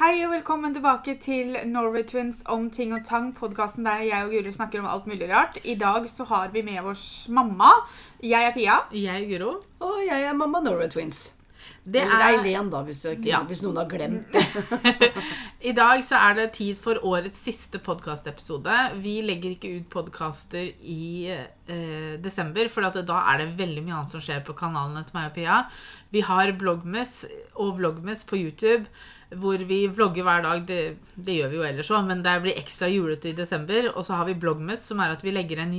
Hei og velkommen tilbake til Norway Twins om ting og tang, podkasten der jeg og Guro snakker om alt mulig rart. I dag så har vi med oss mamma. Jeg er Pia. Jeg, er Guro. Og jeg er mamma Norway Twins. Det er, Eileen, da, hvis, jeg, Ja. hvis noen har glemt det. I dag så er det tid for årets siste podkastepisode. Vi legger ikke ut podkaster i eh, desember, for at da er det veldig mye annet som skjer på kanalene til meg og Pia. Vi har Blogmes og Vlogmes på YouTube, hvor vi vlogger hver dag. Det, det gjør vi jo ellers òg, men det blir ekstra julete i desember. Og så har vi Blogmes, som er at vi legger, en,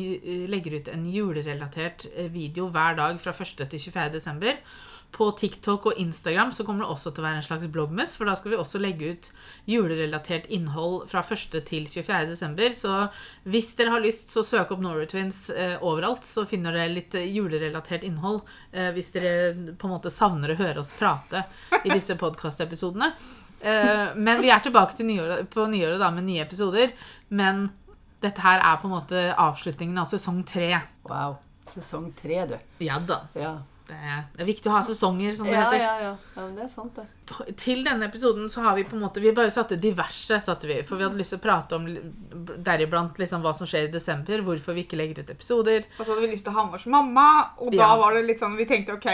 legger ut en julerelatert eh, video hver dag fra 1. til 24. desember. På TikTok og Instagram så kommer det også til å være en slags bloggmess, for da skal vi også legge ut julerelatert innhold fra 1. til 24. desember. Så hvis dere har lyst, så søk opp Norway Twins eh, overalt, så finner dere litt eh, julerelatert innhold. Eh, hvis dere på en måte savner å høre oss prate i disse podkastepisodene. Eh, men vi er tilbake til nyåret, på nyåret da med nye episoder. Men dette her er på en måte avslutningen av sesong tre. Wow. Sesong tre, du. Ja da. Ja. Det er, det er viktig å ha sesonger, som det Ja, heter. ja, ja. ja men det er sant, det. Til denne episoden så har vi på en måte Vi bare satte diverse, satte vi, for vi hadde lyst til å prate om deriblant liksom hva som skjer i desember, hvorfor vi ikke legger ut episoder. Og så hadde vi lyst til å ha med oss mamma. Og da Ja. var det litt sånn, vi tenkte ok,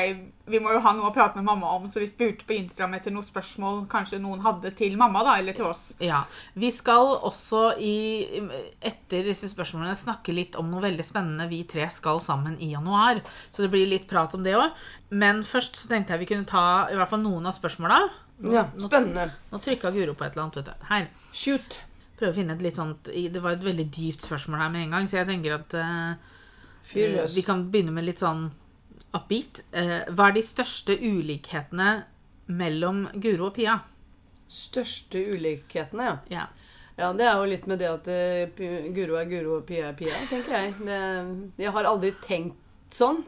vi må jo ha noe å prate med mamma om, så vi spurte på Instagram etter noen spørsmål kanskje noen hadde til mamma, da, eller til oss. Ja. Vi skal også i, etter disse spørsmålene snakke litt om noe veldig spennende vi tre skal sammen i januar. Så det blir litt prat om det òg. Men først så tenkte jeg vi kunne ta i hvert fall noen av spørsmåla. Ja, Spennende. Nå trykka Guro på et eller annet. vet du. Her. Shoot. Prøve å finne et litt sånt Det var et veldig dypt spørsmål her med en gang, så jeg tenker at løs. Vi kan begynne med litt sånn upbeat. Uh, hva er de største ulikhetene mellom Guro og Pia? Største ulikhetene, ja. Ja. Ja, Det er jo litt med det at uh, Guro er Guro og Pia er Pia, tenker jeg. Det, jeg har aldri tenkt sånn.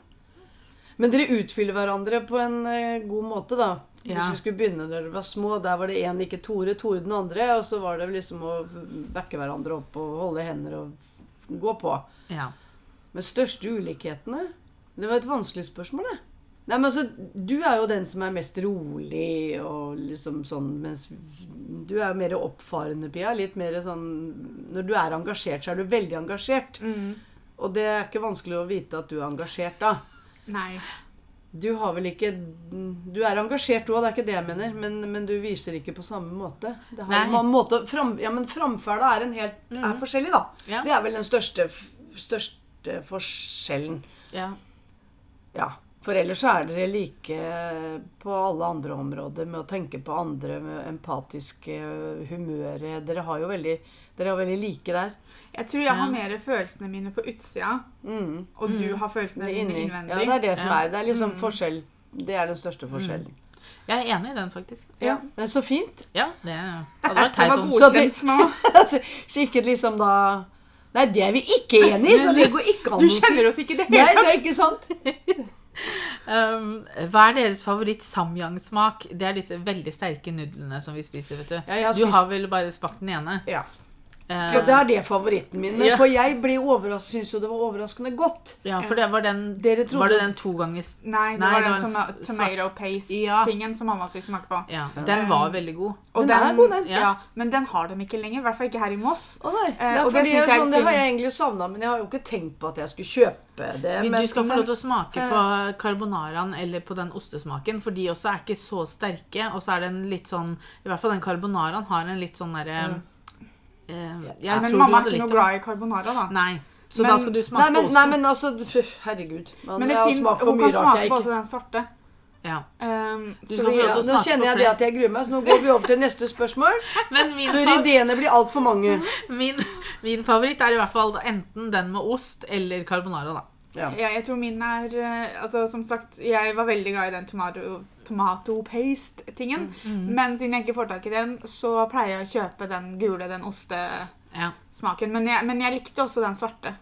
Men dere utfyller hverandre på en eh, god måte, da. Hvis Ja. vi skulle begynne da dere var små, der var det én ikke Tore, Tore den andre. Og så var det liksom å backe hverandre opp og holde hender og gå på. ja. Men største ulikhetene? Det var et vanskelig spørsmål, det. Nei, men altså, Du er jo den som er mest rolig og liksom sånn, mens du er mer oppfarende, Pia. Litt mer sånn Når du er engasjert, så er du veldig engasjert. Mm. Og det er ikke vanskelig å vite at du er engasjert da. Nei. Du har vel ikke Du er engasjert du òg, det er ikke det jeg mener, men, men du viser ikke på samme måte. Det har en måte fram, ja, men framferda er, en helt, er forskjellig, da. Ja. Det er vel den største, største forskjellen. ja. Ja. For ellers er dere like på alle andre områder med å tenke på andre, med empatiske humøret. Dere har jo veldig Dere er veldig like der. Jeg tror jeg har mer følelsene mine på utsida, Mm. og du har følelsene er dine innvendig. Ja, det er det som Ja. er. Det er liksom forskjell Det er den største forskjellen. Jeg er enig i den, faktisk. Ja. Men så fint. Ja, det hadde vært Det teit var om Det var godkjent, nå. så, så ikke liksom da Nei, det er vi ikke enig i, så det går ikke an å si. Du kjenner oss ikke i det Nei, det er ikke sant. um, Hva er deres favoritt-samyang-smak? Det er disse veldig sterke nudlene som vi spiser, vet du. Ja, har Du har vel bare smakt den ene? Ja. Eh, Så det er det favoritten min. Men Ja. for jeg ble syns jo det var overraskende godt. ja, for det var den Dere trodde- Var det den to ganger Nei, det Nei, var det den var en toma s- tomato paste-tingen som mamma fikk smake på. Ja, den var veldig god. Og Den er god, den. Ja. Ja. men den har de ikke lenger. I hvert fall ikke her i Moss. Å nei. Eh, og det jeg sånn, det har jeg egentlig savna, men jeg har jo ikke tenkt på at jeg skulle kjøpe det. Men Men, du skal få lov til å smake på carbonaraen eller på den ostesmaken, for de også er ikke så sterke. Og så er den litt sånn I hvert fall den carbonaraen har en litt sånn derre eh, Jeg men mamma er ikke noe glad i carbonara, da. Nei. Så Men- da skal du smake Nei, men, også. nei, men altså pff, Herregud. Man, Men det jeg finnes, hun mye kan smake på også den svarte. ja. Um, så vi, ja, Nå kjenner jeg det at jeg gruer meg, så nå går vi over til neste spørsmål. for Før ideene blir altfor mange. min, min favoritt er i hvert fall enten den med ost eller carbonara, da. Ja. ja, jeg tror min er eh, Altså, som sagt, jeg var veldig glad i den tomato, tomato paste-tingen. Mm. Men siden jeg ikke får tak i den, så pleier jeg å kjøpe den gule, den ostesmaken. Ja. Men, jeg- men jeg likte også den svarte.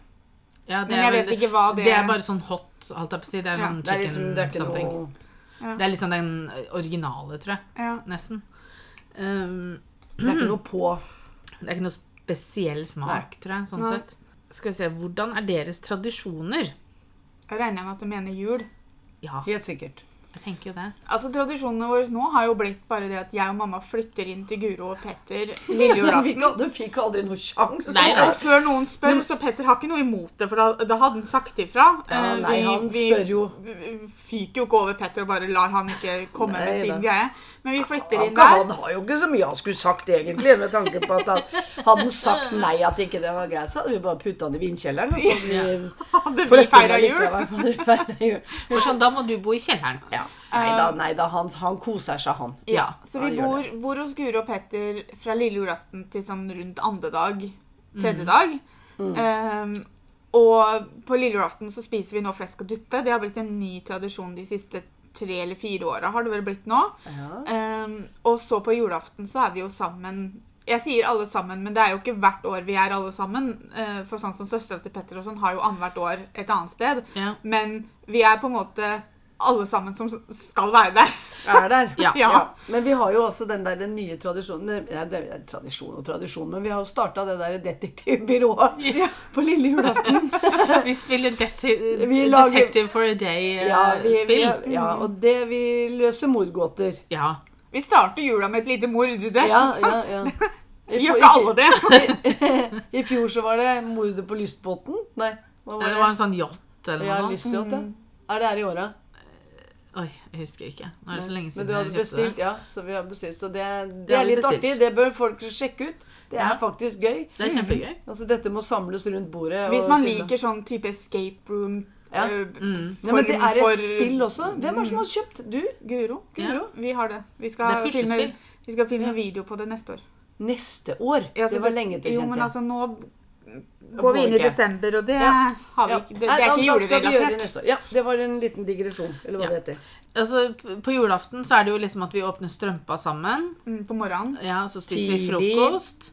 Ja, det Men er jeg vet ikke hva det er. Det er bare sånn hot, holdt jeg på å si. Det er Ja, sånn Det er liksom det er something. noe. Det er liksom den originale, tror jeg. Ja. Nesten. Um, Det er ikke noe på. det er ikke noe spesiell smak, tror jeg. sånn Nei. sett. Skal vi se, Hvordan er deres tradisjoner? Jeg regner med at du mener jul. Ja. Helt sikkert. Jeg tenker jo det. Altså Tradisjonene våre nå har jo blitt bare det at jeg og mamma flytter inn til Guro og Petter lille julaften. du fikk aldri noe sjanse. Nei, Og før noen spør, så Petter har ikke noe imot det, for da, da hadde han sagt ifra. Ja, Eh, nei, han spør jo. Vi, vi fyker jo ikke over Petter og bare lar han ikke komme Nei med sin da. greie. Men vi flytter inn der. han har jo ikke så mye han skulle sagt, egentlig. Med tanke på at han hadde han sagt nei, at ikke det var greit, så hadde vi bare putta han i vindkjelleren. Og så hadde vi Hadde vi feira jul. likevel, feiret jul. Sånn, da må du bo i kjelleren. Ja. Nei da, han, han koser seg, han. Ja, så vi bor, bor hos Guro og Petter fra lille julaften til sånn rundt andre dag, tredje dag. Um, og på lille julaften så spiser vi nå flesk og duppe. Det har blitt en ny tradisjon de siste tre eller fire åra, har det vel blitt nå. Ja. Um, og så på julaften så er vi jo sammen Jeg sier alle sammen, men det er jo ikke hvert år vi er alle sammen. Uh, for sånn som søstera til Petter og sånn har jo annethvert år et annet sted. Ja. Men vi er på en måte alle sammen som skal være der. Er der. Ja. Ja. Men vi har jo også den der den nye tradisjonen ja, Det er tradisjon og tradisjon, men vi har jo starta det der detektivbyrået på lille julaften. Vi spiller detektiv Vi lager- Detective for a Day-spill. Ja, vi, vi, ja, og det vi løser mordgåter. ja. Vi starter jula med et lite mord. Det. Ja, ja, ja. Gjør ikke alle det? I fjor så var det mordet på lystbåten. Nei, hva var Det det? var en sånn yacht eller Ja, noe sånt. lystyacht, ja. Er det her i året? Oi, jeg husker ikke. Nå er det så lenge Men siden du jeg kjøpte bestilt, det. ja. Så vi har bestilt. Så det, det, Det er litt bestilt. artig. Det bør folk sjekke ut. Det Ja. er faktisk gøy. Det er kjempegøy. Altså, dette må samles rundt bordet. Hvis man liker sånn type escape room Ja. øh, Mm. ja, men Det er et for- spill også. Hvem er det som har kjøpt? Du? Guro. Guro? Vi har det. Vi skal det filme, vi skal filme video på det neste år. Neste år? Ja, så det var lenge til, Jo, men altså nå går vi inn i desember, og det Ja. har vi ikke. Det, det er ikke julerelatert. Ja, det var en liten digresjon, eller hva Ja. det heter. Altså, på julaften så er det jo liksom at vi åpner strømpa sammen. Mm, På morgenen. Ja, så spiser vi frokost.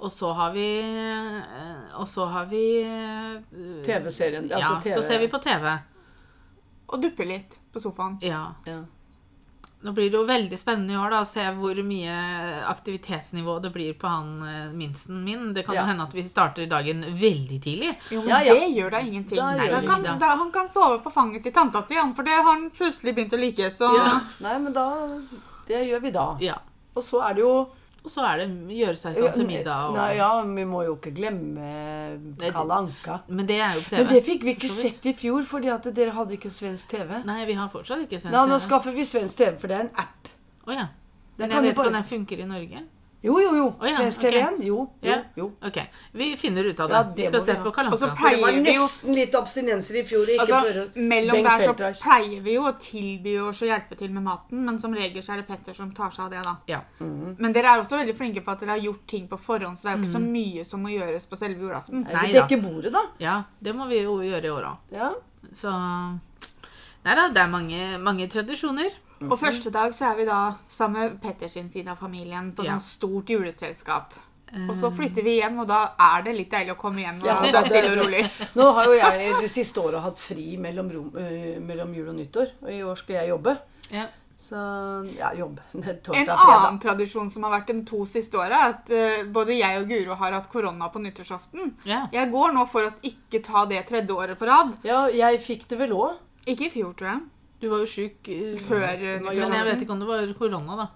Og så har vi eh, Og så har vi eh, TV-serien. Ja, Altså TV. så ser vi på TV. Og dupper litt på sofaen. Ja. Ja. Nå blir det jo veldig spennende i år da, å se hvor mye aktivitetsnivå det blir på han eh, minsten min. Det kan Ja. jo hende at vi starter dagen veldig tidlig. Jo, men Ja, ja. det gjør da ingenting. Da Da gjør kan, da, han kan sove på fanget til tanta si, han, for det har han plutselig begynt å like. Så Ja. Nei, men da Det gjør vi da. Ja. Og så er det jo Og så er det gjøre seg sånn til middag. Og... Nei, ja, vi må jo ikke glemme Kalle Anka. Men det er jo på TV. Men det fikk vi ikke sett i fjor, fordi at dere hadde ikke svensk TV. Nei, vi har fortsatt ikke sendt Nei, nå skaffer vi svensk TV, for det er en app. Å ja. Men jeg vet ikke om den funker i Norge. Jo, jo, jo. Oh, ja, Svensk-TV1. Okay. Jo, jo, jo. Ok, vi finner ut av det. Ja, vi skal se vi på kalenderen. Og så Anka. Det var Pleier vi jo- nesten litt abstinenser i fjor. Ikke altså, for mellom Bengt der så pleier vi jo å tilby oss å hjelpe til med maten, men som regel så er det Petter som tar seg av det, da. Ja. Mhm. Men dere er også veldig flinke på at dere har gjort ting på forhånd, så det er jo ikke så mye som må gjøres på selve julaften. Nei, Nei vi dekker bordet, da. ja, det må vi jo gjøre i år òg. Ja. Så Nei da, det er mange, mange tradisjoner. Og første dag så er vi da sammen med Petter sin side av familien på Ja. sånn stort juleselskap. Og så flytter vi hjem, og da er det litt deilig å komme hjem. Og Ja, det er stille og rolig. Nå har jo jeg det siste året hatt fri mellom, rom, uh, mellom jul og nyttår, og i år skal jeg jobbe. Ja. Så ja, jobb. Torsdag, En annen tradisjon som har vært de to siste åra, er at uh, både jeg og Guro har hatt korona på nyttårsaften. ja. Jeg går nå for å ikke ta det tredje året på rad. Ja, jeg fikk det vel òg. Ikke i fjor, tror jeg. Du var jo sjuk eh, Før eh, Men jeg vet ikke om det var korona, da.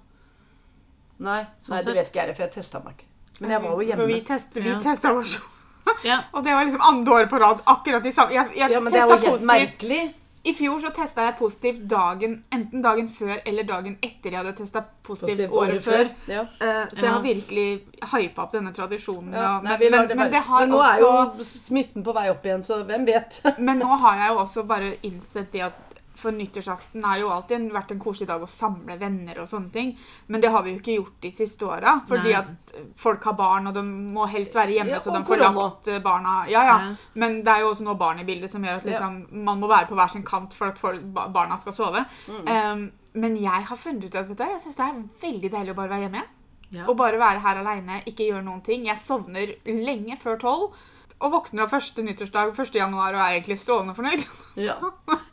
Nei, Sånn nei, det vet ikke jeg, for jeg testa meg ikke. Men jeg var jo For vi test, vi Ja. testa oss. Ja. Og det var liksom andre året på rad. Akkurat de samme Jeg, jeg Ja, men det er jo helt positivt. merkelig. I fjor så testa jeg positivt dagen, enten dagen før eller dagen etter jeg hadde testa positivt Det året før. Ja. Uh, så jeg har virkelig hypa opp denne tradisjonen. Ja, nei, men, men, det men det har Men nå er jo smitten på vei opp igjen, så hvem vet? Men nå har jeg jo også bare innsett det at for nyttårsaften har jo alltid vært en koselig dag å samle venner og sånne ting. Men det har vi jo ikke gjort de siste åra. Fordi Nei. at folk har barn, og de må helst være hjemme, Ja, så de får lagt eh, barna Ja, ja. Men det er jo også noe barn i bildet som gjør at Ja. liksom, man må være på hver sin kant for at folk, barna skal sove. Mm. Um, men jeg har funnet ut at vet du, jeg syns det er veldig deilig å bare være hjemme. Ja. Og bare være her aleine, ikke gjøre noen ting. Jeg sovner lenge før tolv. Og våkner av første nyttårsdag 1. januar og er egentlig strålende fornøyd. Ja.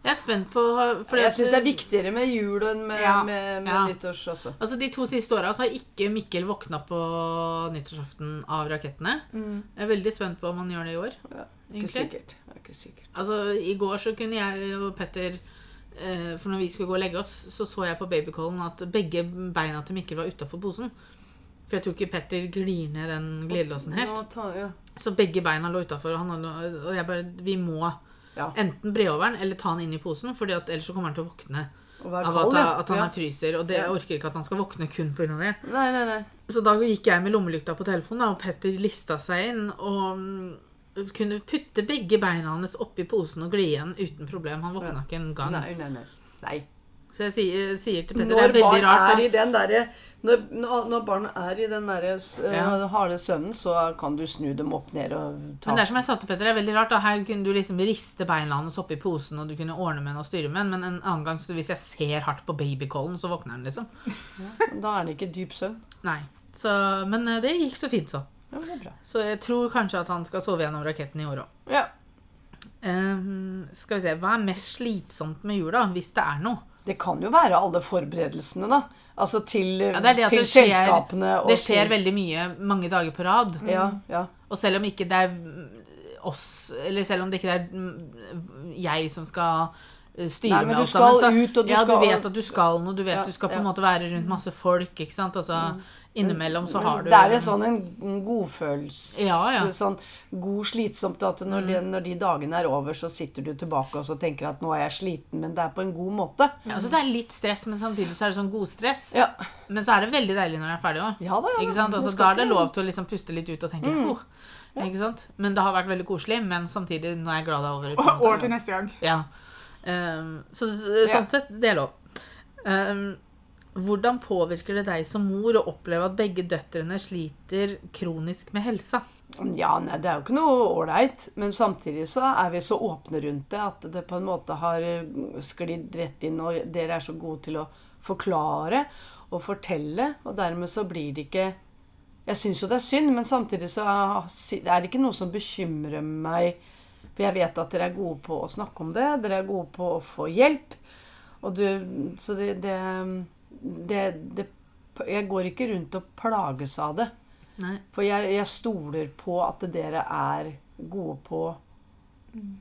Jeg er spent på fordi Jeg syns det er viktigere med jul enn med, Ja. med, med Ja. nyttårs også. Altså De to siste åra har ikke Mikkel våkna på nyttårsaften av rakettene. Mm. Jeg er veldig spent på om han gjør det i år. Ja, Ikke sikkert. Er Ikke sikkert. Altså, I går så kunne jeg og Petter eh, For når vi skulle gå og legge oss, så så jeg på babycallen at begge beina til Mikkel var utafor posen. For jeg tror ikke Petter glir ned den glidelåsen helt. Nå ta, ja. Så begge beina lå utafor, og, og jeg bare Vi må Ja. enten bre over den eller ta den inn i posen, for ellers så kommer han til å våkne av at, at han ja. er fryser. Og det, jeg orker ikke at han skal våkne kun pga. det. Nei, nei, nei. Så da gikk jeg med lommelykta på telefonen, og Petter lista seg inn. Og mm, kunne putte begge beina hans oppi posen og gli igjen uten problem. Han våkna Ja. ikke en gang. Nei, nei, nei. nei. Så jeg sier, sier til Petter Når det er veldig rart. er da. i den der, når, når barn er i den der, Ja. harde søvnen, så kan du snu dem opp ned og ta Men det er som jeg sa til Petter, det er veldig rart. da Her kunne du liksom riste beina hans oppi posen, og du kunne ordne med den og styre med den. Men en annen gang, så hvis jeg ser hardt på babycallen, så våkner den liksom. Da er det ikke dyp søvn. Nei. Så, men eh, det gikk så fint, så. Ja. Så jeg tror kanskje at han skal sove gjennom raketten i år òg. Ja. skal vi se, Hva er mest slitsomt med jula, hvis det er noe? Det kan jo være alle forberedelsene, da. Altså til, Ja, det det til det skjer- selskapene Det skjer til veldig mye mange dager på rad. Ja, ja. Og selv om ikke det er mm, oss, eller selv om det ikke er mm, jeg som skal eh, styre Nei, med du alt sammen, så, ut, og du ja, skal- du vet at du skal noe, du vet Ja, du skal på en måte være rundt masse folk, ikke sant? Altså, innimellom så har du Det er en sånn en godfølelse Ja, ja. Sånn god slitsomt at når, de, når de dagene er over, så sitter du tilbake og så tenker at nå er jeg sliten, men det er på en god måte. ja, altså, Det er litt stress, men samtidig så er det sånn godstress. Ja, Men så er det veldig deilig når jeg er ferdig òg. ja da, ja. da. Altså, da er det lov til å liksom puste litt ut og tenke oh, ikke sant? Men det har vært veldig koselig. Men samtidig, nå er jeg glad det er over. År til neste gang. Ja. Um, så, så sånn sett, det er lov. Ehm, hvordan påvirker det deg som mor å oppleve at begge døtrene sliter kronisk med helsa? Ja, nei, det er jo ikke noe ålreit. Men samtidig så er vi så åpne rundt det at det på en måte har eh, sklidd rett inn, og dere er så gode til å forklare og fortelle, og dermed så blir det ikke Jeg syns jo det er synd, men samtidig så er det ikke noe som bekymrer meg. For jeg vet at dere er gode på å snakke om det. Dere er gode på å få hjelp. Og du Så det, det, det, det Jeg går ikke rundt og plages av det. Nei. For jeg, jeg stoler på at dere er gode på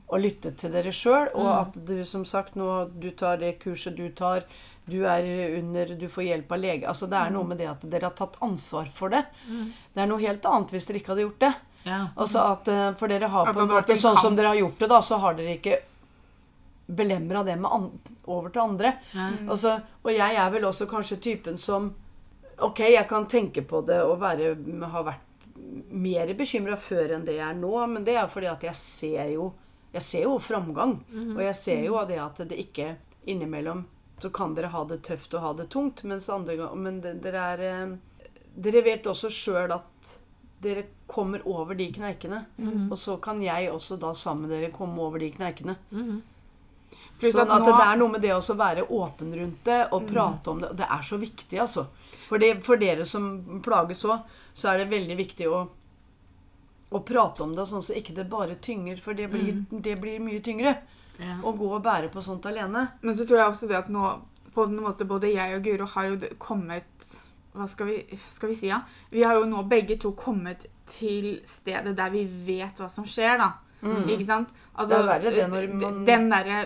å lytte til dere sjøl, og at du som sagt nå du tar det kurset du tar, du er under Du får hjelp av lege. Altså Det er noe med det at dere har tatt ansvar for det. Det er noe helt annet hvis dere ikke hadde gjort det. Ja. Altså at eh, For dere har på en måte Sånn som dere har gjort det, da, så har dere ikke belemra det med an over til andre. Nei. Altså, og jeg er vel også kanskje typen som Ok, jeg kan tenke på det og være, ha vært mer bekymra før enn det jeg er nå, men det er fordi at jeg ser jo jeg ser jo framgang. Og jeg ser jo av det at det ikke innimellom så kan dere ha det tøft og ha det tungt, mens andre men dere er eh, Dere vet også sjøl at dere kommer over de kneikene. Og så kan jeg også da sammen med dere komme over de kneikene. Pluss Sånn at at nå, det er noe med det å være åpen rundt det og prate om det. Det er så viktig, altså. For, det, for dere som plages òg, så er det veldig viktig å, å prate om det, sånn så ikke det bare tynger. For det blir, det blir mye tyngre Ja. å gå og bære på sånt alene. Men så tror jeg også det at nå på en måte både jeg og Guro har jo kommet Hva skal vi, skal vi si, ja? Vi har jo nå begge to kommet til stedet der vi vet hva som skjer, da. Ikke sant? Altså, Det er verre det når man- Den derre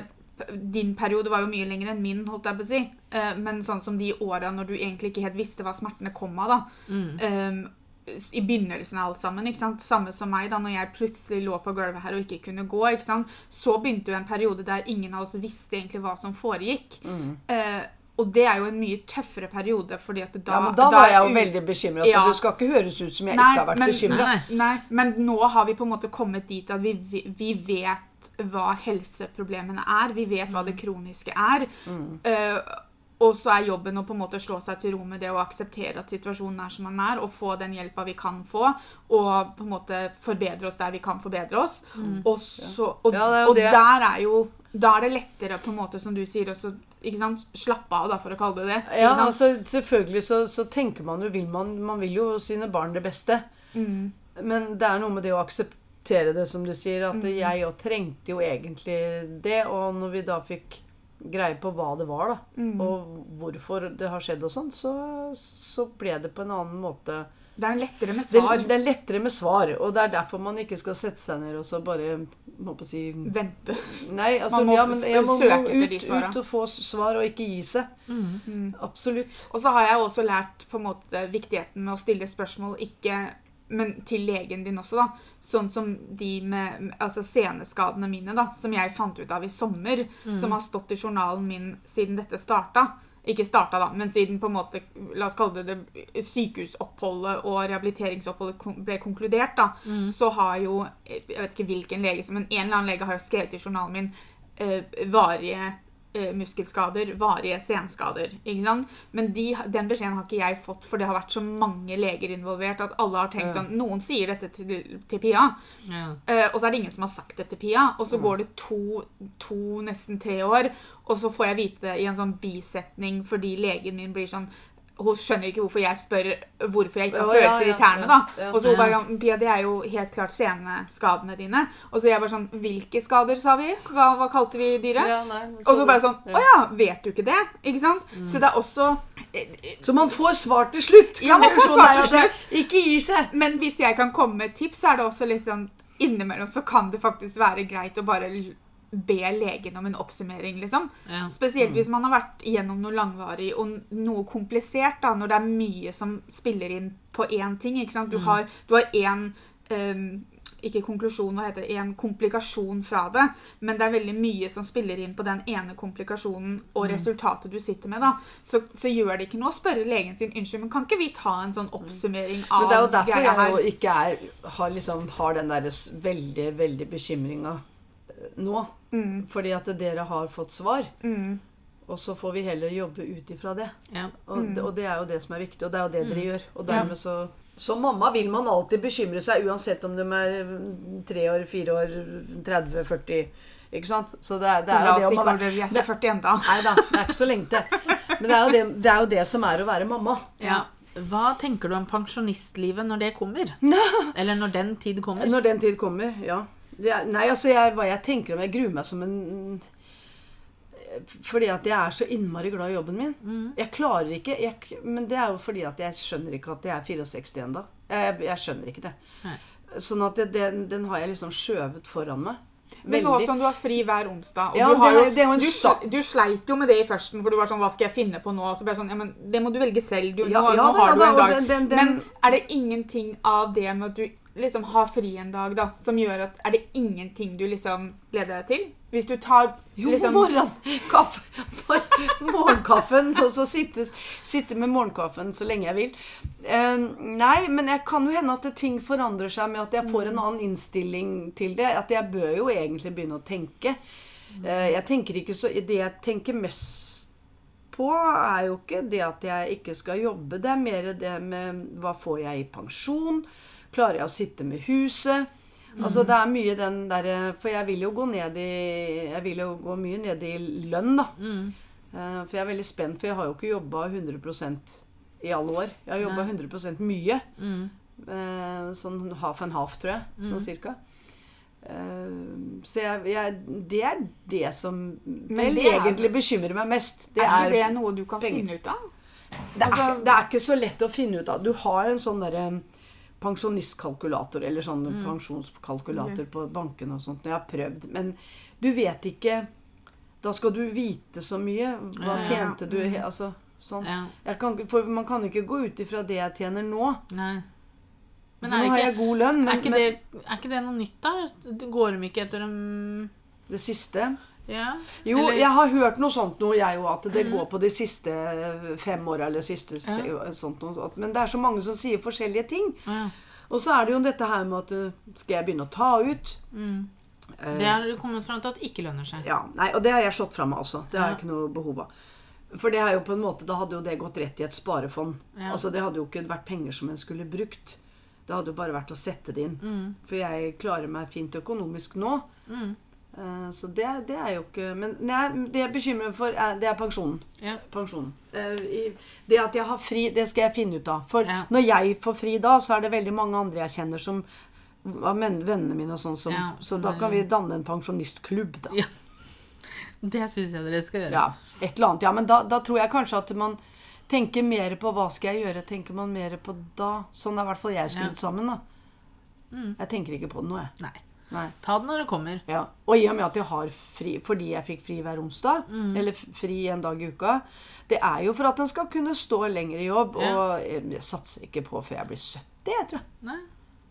Din periode var jo mye lenger enn min, holdt jeg på å si. Uh, Men sånn som de åra når du egentlig ikke helt visste hva smertene kom av, da. Um, I begynnelsen av alt sammen. ikke sant? Samme som meg, da når jeg plutselig lå på gulvet her og ikke kunne gå. ikke sant? Så begynte jo en periode der ingen av oss visste egentlig hva som foregikk. Eh, og det er jo en mye tøffere periode, fordi at da Ja, men da var er jeg jo veldig bekymra, så Ja. det skal ikke høres ut som jeg Nei, ikke har vært bekymra. Men nå har vi på en måte kommet dit at vi, vi vet hva helseproblemene er. Vi vet hva det kroniske er. Eh, og så er jobben å på en måte slå seg til ro med det og akseptere at situasjonen er som den er, og få den hjelpa vi kan få, og på en måte forbedre oss der vi kan forbedre oss. Og, så, og, Ja, er og der er jo Da er det lettere, på en måte, som du sier, også slappe av, da, for å kalle det det. Ja, altså selvfølgelig så, så tenker man jo vil man, man vil jo sine barn det beste. Mm. Men det er noe med det å akseptere det, som du sier. Mm. At jeg jo trengte jo egentlig det. Og når vi da fikk greie på hva det var, da, Mm. og hvorfor det har skjedd og sånn, så, så ble det på en annen måte Det er lettere med svar. det er lettere med svar, og det er derfor man ikke skal sette seg ned og så bare må på si Vente. Nei, altså Man må ja, men jeg må søke må ut, ut og få svar og ikke gi seg. Mm. Absolutt. Og så har jeg også lært på en måte viktigheten med å stille spørsmål ikke men til legen din også, da. Sånn som de med altså seneskadene mine, da, som jeg fant ut av i sommer. Som har stått i journalen min siden dette starta. Ikke starta, da, men siden på en måte, la oss kalle det det sykehusoppholdet og rehabiliteringsoppholdet ble konkludert, da, så har jo Jeg vet ikke hvilken lege, men en eller annen lege har jo skrevet i journalen min eh, varige muskelskader, varige senskader. ikke sant? Men de, den beskjeden har ikke jeg fått, for det har vært så mange leger involvert at alle har tenkt Ja. sånn Noen sier dette til, til Pia, Ja. uh, og så er det ingen som har sagt det til Pia. Og så går det to, to, nesten tre år, og så får jeg vite det i en sånn bisetning fordi legen min blir sånn hun skjønner ikke hvorfor jeg spør hvorfor jeg ikke har oh, følelser ja, i tærne. ja, da. ja. Og så hun bare sånn, Pia, det er jo helt klart seneskadene dine. Og så jeg bare sånn Hvilke skader, sa vi? Hva, hva kalte vi dyret? Ja, nei, Og så bare sånn ja. Å ja, vet du ikke det? Ikke sant? Så det er også Så man får svar til slutt. Ja, man får svar til slutt. Ikke gi seg. Men hvis jeg kan komme med et tips, så er det også litt sånn Innimellom så kan det faktisk være greit å bare be legen om en oppsummering, liksom. Ja. Spesielt hvis man har vært gjennom noe langvarig og noe komplisert, da, når det er mye som spiller inn på én ting. ikke sant? Du har du har én ehm, ikke konklusjon, hva heter det, en komplikasjon fra det, men det er veldig mye som spiller inn på den ene komplikasjonen og resultatet du sitter med. da. Så, så gjør det ikke noe å spørre legen sin unnskyld, men kan ikke vi ta en sånn oppsummering av Men det er jo derfor jeg jo ikke er, har, liksom, har den der veldig, veldig bekymringa nå. Mm, Fordi at dere har fått svar. mm, Og så får vi heller jobbe ut ifra det. Ja. Og, Mm. det. og det er jo det som er viktig, og det er jo det dere gjør. Og dermed så Som mamma vil man alltid bekymre seg, uansett om de er mm, tre år, fire år, 30, 40 Ikke sant? Så det er, det er jo det å være være vi er ikke 40 ennå. Nei da, det er ikke så lenge til. Men det er, jo det, det er jo det som er å være mamma. Ja. Hva tenker du om pensjonistlivet når det kommer? Eller når den tid kommer? Når den tid kommer, ja. Det nei, altså, jeg, hva jeg tenker om Jeg gruer meg som en Fordi at jeg er så innmari glad i jobben min. Mm. Jeg klarer ikke jeg, Men det er jo fordi at jeg skjønner ikke at jeg er 64 ennå. Jeg, jeg skjønner ikke det. Nei. Sånn at det, den, den har jeg liksom skjøvet foran meg. Men nå som du har fri hver onsdag Ja, du, har det- jo, det er du, du sleit jo med det i førsten, for du var sånn Hva skal jeg finne på nå? Så ble jeg sånn, ja, men Det må du velge selv. Du, Ja, nå, ja nå da, har du en dag. den- den- Men er det ingenting av det med at du liksom ha fri en dag, da, som gjør at Er det ingenting du liksom gleder deg til? Hvis du tar Jo, liksom morgen, kaffe, mor- morgenkaffen, og så sitte, sitte med morgenkaffen så lenge jeg vil. Uh, nei, men jeg kan jo hende at ting forandrer seg med at jeg får en annen innstilling til det. At jeg bør jo egentlig begynne å tenke. Uh, jeg tenker ikke så Det jeg tenker mest på, er jo ikke det at jeg ikke skal jobbe. Det er mer det med hva får jeg i pensjon? Klarer jeg å sitte med huset? Altså Det er mye den derre For jeg vil jo gå ned i Jeg vil jo gå mye ned i lønn, da. Mm. Eh, For jeg er veldig spent, for jeg har jo ikke jobba 100% i alle år. Jeg har jobba 100% mye. Mm. Eh, Sånn half and half, tror jeg. Sånn cirka. Eh, Så jeg, jeg, det er det som vel det er- egentlig bekymrer meg mest. Det Er er, ikke det noe du kan penger. finne ut av? det, er, altså- det er ikke så lett å finne ut av. Du har en sånn derre pensjonistkalkulator, eller sånn pensjonskalkulator på banken og sånt. Jeg har prøvd. Men du vet ikke Da skal du vite så mye. Hva Ja, ja. tjente du he- Altså sånn. Ja. Kan, for man kan ikke gå ut ifra det jeg tjener nå. Nei. Men er nå har jeg god lønn, men er, ikke det, er ikke det noe nytt, da? Går de ikke etter dem det siste Ja? Jo, Eller- jeg har hørt noe sånt nå, jeg òg, at det går på de siste fem åra eller siste ja. sånt noe. Men det er så mange som sier forskjellige ting. Ja. Og så er det jo dette her med at uh, Skal jeg begynne å ta ut? Mm. Eh, Det har du kommet fram til at ikke lønner seg. Ja, nei, og det har jeg slått fra meg også. Det har jeg ikke noe behov av. For det er jo på en måte, da hadde jo det gått rett i et sparefond. Altså Det hadde jo ikke vært penger som en skulle brukt. Det hadde jo bare vært å sette det inn. Mm. For jeg klarer meg fint økonomisk nå. Mm. Eh, Så det, det er jo ikke Men nei, det jeg bekymrer meg for, er, det er pensjonen. Ja. Pensjonen. Eh, Det at jeg har fri, det skal jeg finne ut av. For Ja. når jeg får fri da, så er det veldig mange andre jeg kjenner som vennene mine og sånn som Ja, Så da kan vi danne en pensjonistklubb, da. Ja. Det syns jeg dere skal gjøre. Ja, et eller annet. Ja, men da, da tror jeg kanskje at man tenker mer på hva skal jeg gjøre, tenker man mer på da. Sånn er i hvert fall jeg skrudd sammen, da. Mm. Jeg tenker ikke på det nå, jeg. Nei. Nei. Ta det når det kommer. Ja. Og i og med at jeg har fri fordi jeg fikk fri hver onsdag, Mm. eller fri en dag i uka, det er jo for at en skal kunne stå lenger i jobb. Ja. Og jeg jeg satser ikke på før jeg blir 70, jeg tror jeg. Nei.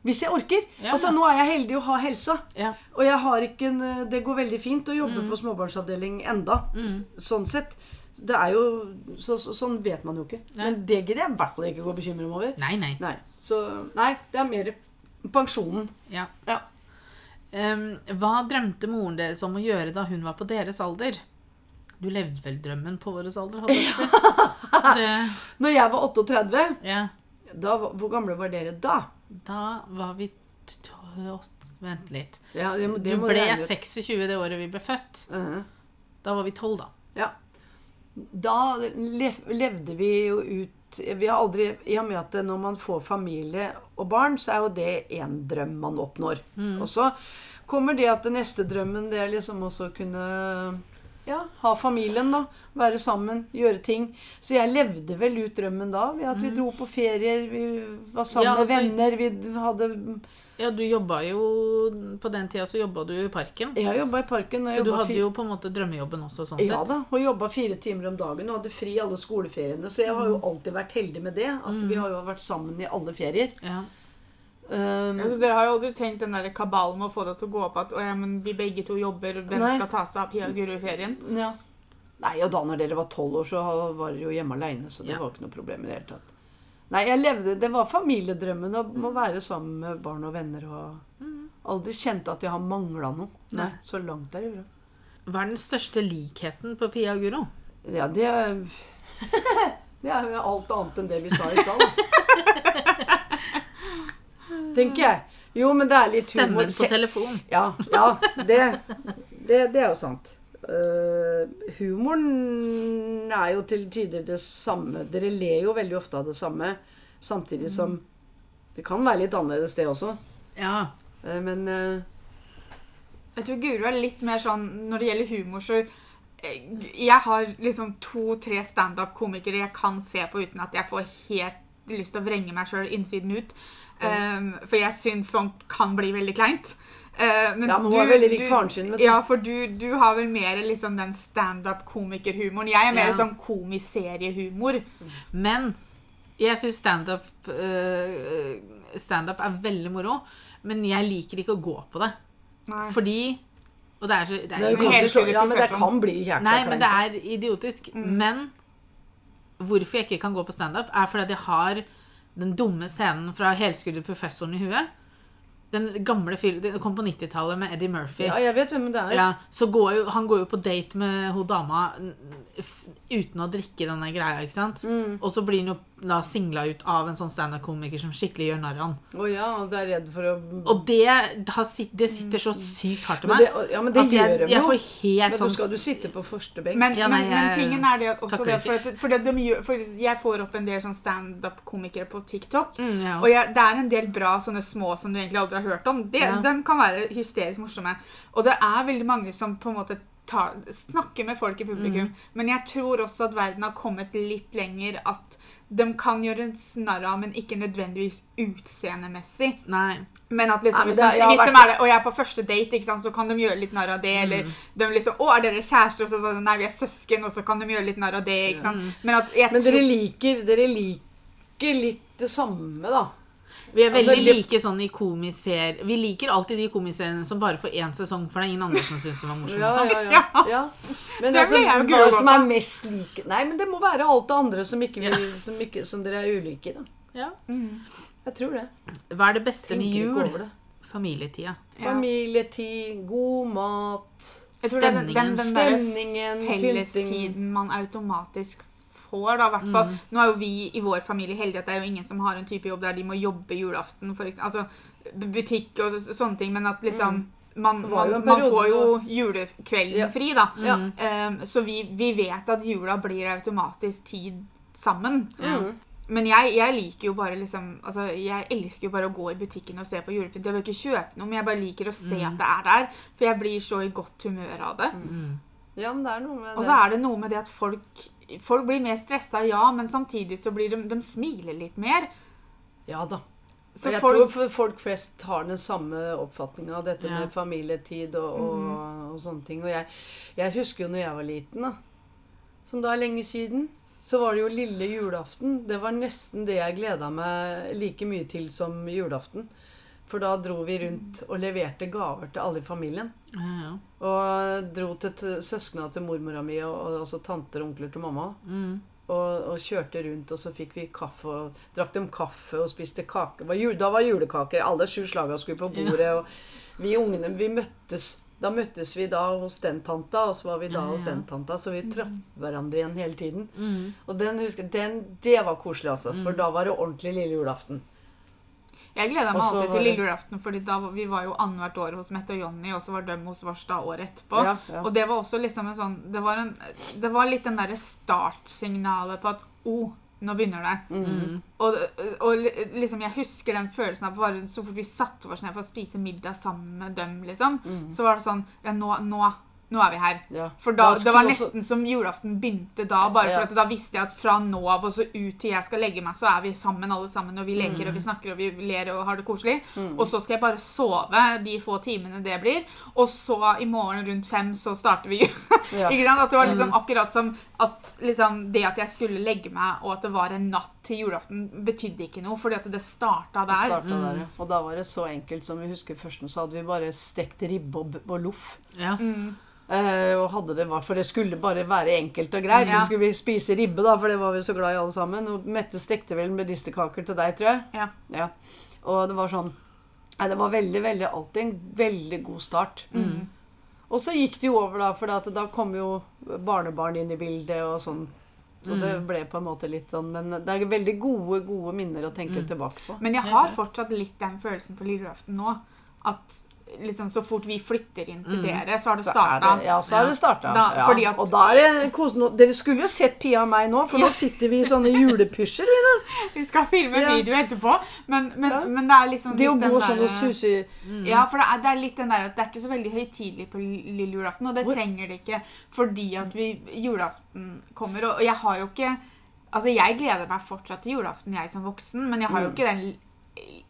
Hvis jeg orker. Ja. Altså, nå er jeg heldig å ha helsa. Ja. Og jeg har ikke en, det går veldig fint å jobbe Mm. på småbarnsavdeling enda. Mm. Sånn sett. Det er jo, så, så, Sånn vet man jo ikke. Nei. Men det gidder jeg i hvert fall ikke å gå og bekymre meg over. Nei, nei. Nei, så, nei, det er mer pensjonen. Ja. Ja. Hva drømte moren deres om å gjøre da hun var på deres alder? Du levde vel drømmen på vår alder, hadde jeg sagt. Det, Når jeg var 38, ja. da, hvor gamle var dere da? Da var vi Vent litt. Ja, det, må- det Du ble 26 det året vi ble født. Mhm. Da var vi 12, da. Ja. Da levde vi jo ut Vi har aldri I og med at når man får familie og barn, så er jo det én drøm man oppnår. Og så kommer det at den neste drømmen, det er liksom også å kunne ja, ha familien, da. Være sammen, gjøre ting. Så jeg levde vel ut drømmen da. Ved at vi dro på ferier, vi var sammen Ja, med altså- venner, vi hadde Ja, du jobba jo På den tida så jobba du i parken. Jeg jobba i parken. Og Så du hadde jo på en måte drømmejobben også, sånn Ja sett. da, og jobba fire timer om dagen og hadde fri alle skoleferiene. Så jeg har jo alltid vært heldig med det. At vi har jo vært sammen i alle ferier. Ja. Um, Altså, dere har jo aldri tenkt den der kabalen med å få det til å gå opp at å, ja, men vi begge to jobber, hvem Nei. skal ta seg av Pia og Guro i ferien? ja. Nei, og da når dere var tolv år, så var dere jo hjemme aleine, så det Ja. var ikke noe problem i det hele tatt. Nei, jeg levde Det var familiedrømmen å må være sammen med barn og venner og Aldri kjente at jeg har mangla noe. Nei, Nei. så langt bra Hva er den største likheten på Pia og Guro? Ja, det er Det er jo alt annet enn det vi sa i stad. Tenker jeg. Jo, men det er litt humor. Stemmen på telefon. Ja, ja det, det, det er jo sant. Eh, humoren er jo til tider det samme. Dere ler jo veldig ofte av det samme, samtidig som det kan være litt annerledes, det også. Ja. Uh, men uh, Jeg tror Guro er litt mer sånn Når det gjelder humor, så Jeg har liksom to-tre standup-komikere jeg kan se på uten at jeg får helt lyst til å vrenge meg sjøl innsiden ut. Um, for jeg syns sånt kan bli veldig kleint. Uh, mens Ja, men hun er veldig rik faren sin, du. Ja, for du, du har vel mer liksom den standup-komikerhumoren. Jeg er mer Ja. sånn komiseriehumor. Men jeg syns standup uh, stand er veldig moro, men jeg liker ikke å gå på det. Nei. Fordi Og det er så det det er, kommer helt til å slå- sikkert ja, men det kan bli jækla Nei, men det er idiotisk. Men hvorfor jeg ikke kan gå på standup, er fordi at jeg har den dumme scenen fra Helskrudde professoren i huet. Den gamle filmen Den kom på 90-tallet med Eddie Murphy. Ja, jeg vet hvem det er. Ja, så går jo, Han går jo på date med hun dama uten å drikke denne greia. ikke sant? Mm. Og så blir han jo da singla ut av en sånn standup-komiker som skikkelig gjør narr av han. Å ja, og det er redd for å Og det, har det sitter så sykt hardt i Men meg. det, ja, men det at jeg, gjør de jeg jo. får helt Men sånn da skal du sitte på første benk. Men, Ja, nei, men, men tingen er det at også det, for, at, for, det de for jeg får opp en del sånn standup-komikere på TikTok. mm, ja. Og jeg, det er en del bra sånne små som du egentlig aldri har hørt om. Det, Ja. De kan være hysterisk morsomme. Og det er veldig mange som på en måte tar, snakker med folk i publikum. Mm. Men jeg tror også at verden har kommet litt lenger at de kan gjøres narr av, men ikke nødvendigvis utseendemessig. Nei. Men at liksom, Nei, men hvis, det- de, hvis vært... de er det, og jeg er på første date, sant, så kan de gjøre litt narr av det. Eller de liksom 'Å, er dere kjærester?' Og så Nei, vi er søsken. Og så kan de gjøre litt narr av det. ikke sant? Men at jeg Men dere tror liker, dere liker litt det samme, da. Vi er Altså, veldig litt- like sånn i komiser... Vi liker alltid de komiseriene som bare får én sesong, for det er ingen andre som syns det var morsomt. Ja, sånn. ja, ja. ja. Men Det altså, hva gul som er mest like Nei, men det må være alt det andre som, ikke vil, som, ikke, som dere er ulike i, da. Ja. Jeg tror det. Hva er det beste med jul? Familietida. Ja. Familietid, god mat, er den, den, den stemningen, fellestiden man automatisk får, da, i hvert fall. Nå er jo vi i vår familie heldige at det er jo ingen som har en type jobb der de må jobbe julaften, for eksempel. Altså butikk og sånne ting, men at liksom man, Det var jo man, man får jo julekvelden Ja. fri, da. Ja. Um, så vi, vi vet at jula blir automatisk tid sammen. Mm. Men jeg, jeg liker jo bare liksom altså Jeg elsker jo bare å gå i butikken og se på julepynt. Jeg vil ikke kjøpe noe, men jeg bare liker å se at det er der. For jeg blir så i godt humør av det. Ja, men det er noe med Og så er det noe med det at folk, folk blir mer stressa, ja, men samtidig så blir de, de smiler litt mer. Ja da. Så jeg folk, tror folk flest har den samme oppfatninga av dette Ja. med familietid og, og, Mhm. og sånne ting. Og jeg, jeg husker jo når jeg var liten, da, som da er lenge siden, så var det jo lille julaften. Det var nesten det jeg gleda meg like mye til som julaften. For da dro vi rundt og leverte gaver til alle i familien. Ja, ja. Og dro til søskna til mormora mi og, og også tanter og onkler til mamma. Mm. Og, og kjørte rundt, og så fikk vi kaffe og drakk dem kaffe og spiste kake. Da var julekaker. Alle sju slaga skulle på bordet. Og vi ungene, vi møttes Da møttes vi da hos den tanta, og så var vi da Ja, hos den tanta. Så vi traff hverandre igjen hele tiden. Mm. Og den, husker, den, det var koselig, altså. For da var det ordentlig lille julaften. Jeg gleda meg alltid til lille julaften, fordi da vi var jo annethvert år hos Mette og Jonny, og så var de hos oss da året etterpå. Ja, ja. Og det var også liksom en sånn Det var, en, det var litt den derre startsignalet på at oh, nå begynner det. Mm. Og, og liksom jeg husker den følelsen av bare så fort vi satte oss ned for å spise middag sammen med dem, liksom, så var det sånn Ja, nå, nå, nå er vi her. Ja. For da, Da det var nesten som julaften begynte da, bare for Ja. at da visste jeg at fra nå av og så ut til jeg skal legge meg, så er vi sammen alle sammen, og vi leker Mm. og vi snakker og vi ler og har det koselig. Og så skal jeg bare sove de få timene det blir, og så i morgen rundt fem så starter vi. Ja. Ikke sant? At det var Mm. liksom akkurat som at liksom det at jeg skulle legge meg, og at det var en natt til julaften, betydde ikke noe, fordi at det starta Det starta der, mm. Og da var det så enkelt som vi husker først, så hadde vi bare stekt ribbe og, og loff. Ja. Mm. Eh, og hadde det var, For det skulle bare være enkelt og greit. Ja. Så skulle vi spise ribbe, da, for det var vi så glad i alle sammen. Og Mette stekte vel medisterkaker til deg, tror jeg. Ja. Og det var sånn Nei, det var veldig, veldig alltid en veldig god start. Og så gikk det jo over, da, for da kom jo barnebarn inn i bildet og sånn. Så det ble på en måte litt sånn Men det er veldig gode, gode minner å tenke tilbake på. Men jeg har fortsatt litt den følelsen på lille julaften nå, at liksom så fort vi flytter inn til dere, så har det starta. ja, så har det starta. Da- ja. at- og da er det kosende. Dere skulle jo sett Pia og meg nå, for nå sitter vi i sånne julepysjer. vi skal filme Ja. video etterpå, men, men, Ja. men det er liksom Det å gå sånn og suse mm. Ja, for det er, det er litt den der at det er ikke så veldig høytidelig på lille julaften, og det Hvor- trenger det ikke fordi at vi, julaften kommer, og, og jeg har jo ikke Altså, jeg gleder meg fortsatt til julaften, jeg som voksen, men jeg har jo ikke den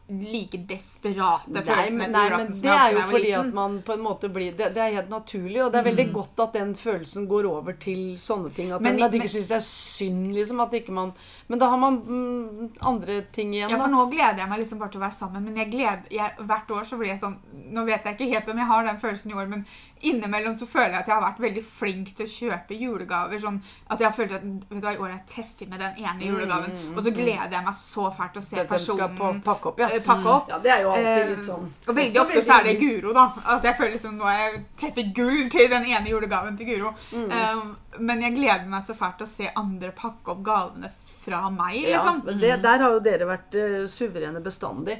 like desperate Nei, følelsen men, nei, men det er jo fordi at man på en måte blir Det, det er helt naturlig, og det er veldig godt at den følelsen går over til sånne ting. At, Men- man, at de men- ikke syns det er synd, liksom. At ikke man Men da har man mm, andre ting igjen, Ja, for nå gleder jeg meg liksom bare til å være sammen, men jeg gleder, jeg, hvert år så blir jeg sånn Nå vet jeg ikke helt om jeg har den følelsen i år, men innimellom så føler jeg at jeg har vært veldig flink til å kjøpe julegaver. Sånn at jeg har følt at vet du hva, i år er jeg treffet med den ene julegaven, og så gleder jeg meg så fælt til å se skal på, pakke opp, ja. eh, pakke opp. Ja, det er jo alltid Eh, litt sånn Og veldig ofte så er det Guro, da. At jeg føler liksom nå jeg treffet gull til den ene julegaven til Guro. Mm. Um, men jeg gleder meg så fælt til å se andre pakke opp gavene fra meg, Ja, liksom. men det, der har jo dere vært uh, suverene bestandig.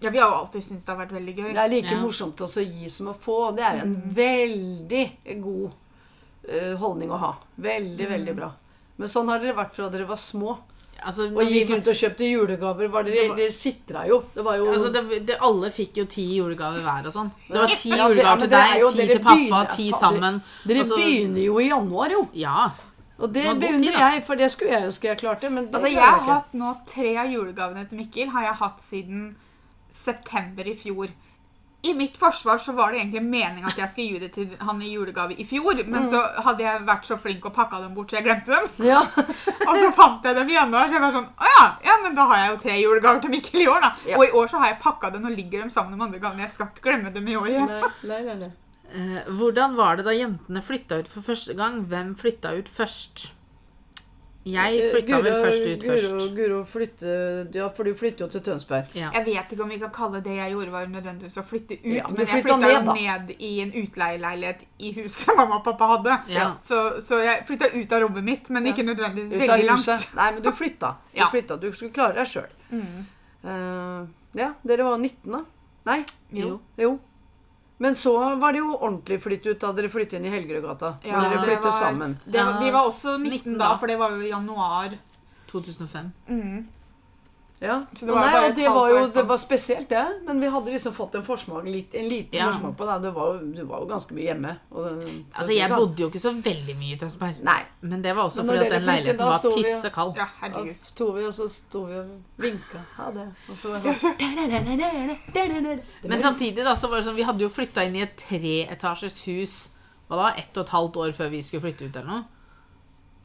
Ja, vi har jo alltid syntes det har vært veldig gøy. Det er like Ja. morsomt også å gi som å få. Det er en veldig god uh, holdning å ha. Veldig, veldig bra. Men sånn har dere vært fra dere var små. Altså, Og gikk rundt og kjøpte julegaver. Var dere, Det var- dere sitra jo. Det var jo Altså, det, det, alle fikk jo ti julegaver hver og sånn. Det var ti Ja, det- ja, julegaver til deg, ti til pappa, ti sammen. Dere dere altså, begynner jo i januar, jo. Ja. Og det beundrer jeg, for det skulle jeg ønske jeg klarte. Men det Altså, jeg har hatt nå tre av julegavene til Mikkel har jeg hatt siden september i fjor. I mitt forsvar så var det egentlig meninga at jeg skulle gi det til han i julegave i fjor, men Mm. så hadde jeg vært så flink og pakka dem bort så jeg glemte dem. Ja. Og så fant jeg dem i januar, så jeg var sånn Å ja, ja, men da har jeg jo tre julegaver til Mikkel i år, da. Ja. Og i år så har jeg pakka dem og ligger dem sammen med andre gavene. Jeg skal ikke glemme dem i år igjen. Nei, nei, nei, hvordan var det da jentene flytta ut for første gang? Hvem flytta ut først? Jeg flytta vel først ut Guro, først. Guro flytte, ja, for du flytter jo til Tønsberg. Ja. Jeg vet ikke om vi kan kalle det jeg gjorde, var nødvendigvis å flytte ut. Ja, men jeg flytta ned, ned i en utleieleilighet i huset mamma og pappa hadde. Ja. Så, så jeg flytta ut av rommet mitt, men Ja. ikke nødvendigvis Ut veldig langt. Nei, men du flytta. Du Ja. flytta. Du skulle klare deg sjøl. Mm. ja, dere var 19 da? Nei? Jo. Jo. Men så var det jo ordentlig flytt ut da dere flyttet inn i Helgerødgata. Ja, dere det flyttet var- sammen. Det var, vi var også 19, 19 da, da. for det var jo i januar. 2005. Mm. Ja. Så det var Nei, bare et det var jo det sånn. var spesielt, det. Men vi hadde liksom fått en forsmak, litt, en liten Ja. forsmak på det. Du var, du var jo ganske mye hjemme. Og, for Altså, jeg sånn. bodde jo ikke så veldig mye i Tønsberg. Nei. Men det var også fordi at den leiligheten var pisse kald. Ja, Da herregud. sto vi, og så sto vi og vinka. Ha det. Og så var Ja, så- Men samtidig da, så var det sånn, vi hadde jo flytta inn i et treetasjes hus hva da, ett og et halvt år før vi skulle flytte ut eller noe.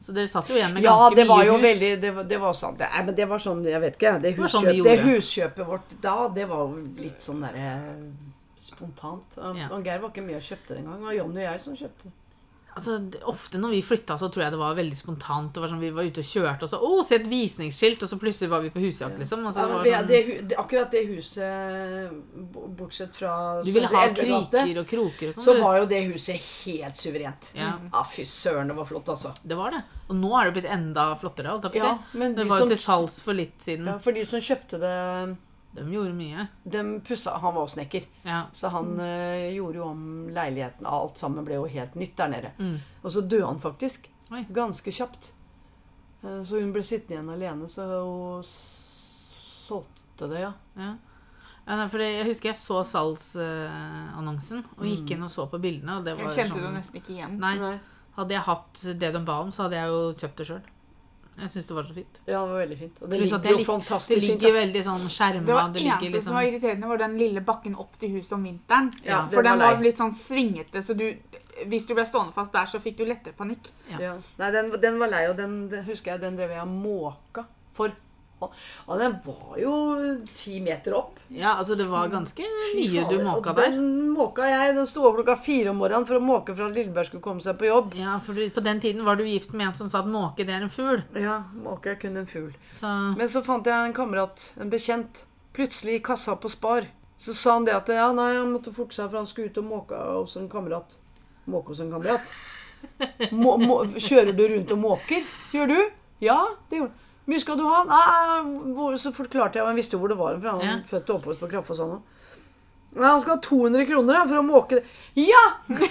Så dere satt jo igjen med Ja, ganske det var mye jo hus. veldig Det var, det var. Det, nei, men det var sånn, jeg vet ikke. Det, var sånn de det huskjøpet vårt da, det var jo litt sånn derre spontant. Ja. Geir var ikke med og kjøpte det engang. Det var Jonny og jeg som kjøpte. Altså, Ofte når vi flytta, så tror jeg det var veldig spontant. Det var sånn, Vi var ute og kjørte, og så Å, se et visningsskilt! Og så plutselig var vi på husjakt, liksom. Altså, Ja, det var vi- sånn, det, det, akkurat det huset, bortsett fra du ville ha kriker og kroker og så sånn. du. var jo det huset helt suverent. Ja. Ja, fy søren, det var flott, altså. Det var det. Og nå er det blitt enda flottere. holdt jeg på å Ja, si. men Det var jo som- til salgs for litt siden. Ja, for de som kjøpte det, De gjorde mye. De pussa Han var jo snekker. Ja. Så han eh, gjorde jo om leiligheten. Alt sammen ble jo helt nytt der nede. Mm. Og så døde han faktisk. Oi. Ganske kjapt. Eh, Så hun ble sittende igjen alene, så hun solgte det, ja. Ja. Ja, nei, for det, jeg husker jeg så salgsannonsen og gikk inn og så på bildene. Og det var Jeg kjente sånn, det nesten ikke igjen. Nei, Nei. Hadde jeg hatt det de ba om, så hadde jeg jo kjøpt det sjøl. Jeg syns det var så fint. Ja, det var veldig fint. Og det ligger jo fantastisk fint. ligger da. veldig sånn skjerma. Det var Det eneste liksom... som var liksom irriterende, var den lille bakken opp til huset om vinteren. Ja, For den den var var litt sånn svingete, så du Hvis du ble stående fast der, så fikk du lettere panikk. Ja. Ja. Nei, den, den var lei, og den, den husker jeg den drev jeg og måka for. Og, den var jo ti meter opp. Ja, altså det var ganske mye du måka der. Den måka jeg. Den sto opp klokka fire om morgenen for å måke for at Lilleberg skulle komme seg på jobb. Ja, for du, på den tiden var du gift med en som sa at måke, det er en fugl. Ja, måke er kun en fugl. Så Men så fant jeg en kamerat, en bekjent, plutselig i kassa på Spar. Så sa han det at ja, nei, han måtte forte seg, for han skulle ut og måke hos en kamerat. Måke hos en kamerat. Må, må, kjører du rundt og måker? Gjør du? Ja, det gjorde Hvor mye skal du ha? Nei, Så så forklarte jeg, og han visste hvor det var, for han Ja. født og oppvokst på Kraftfoss han òg. Nei, han skal ha 200 kroner da, for å måke det. Ja!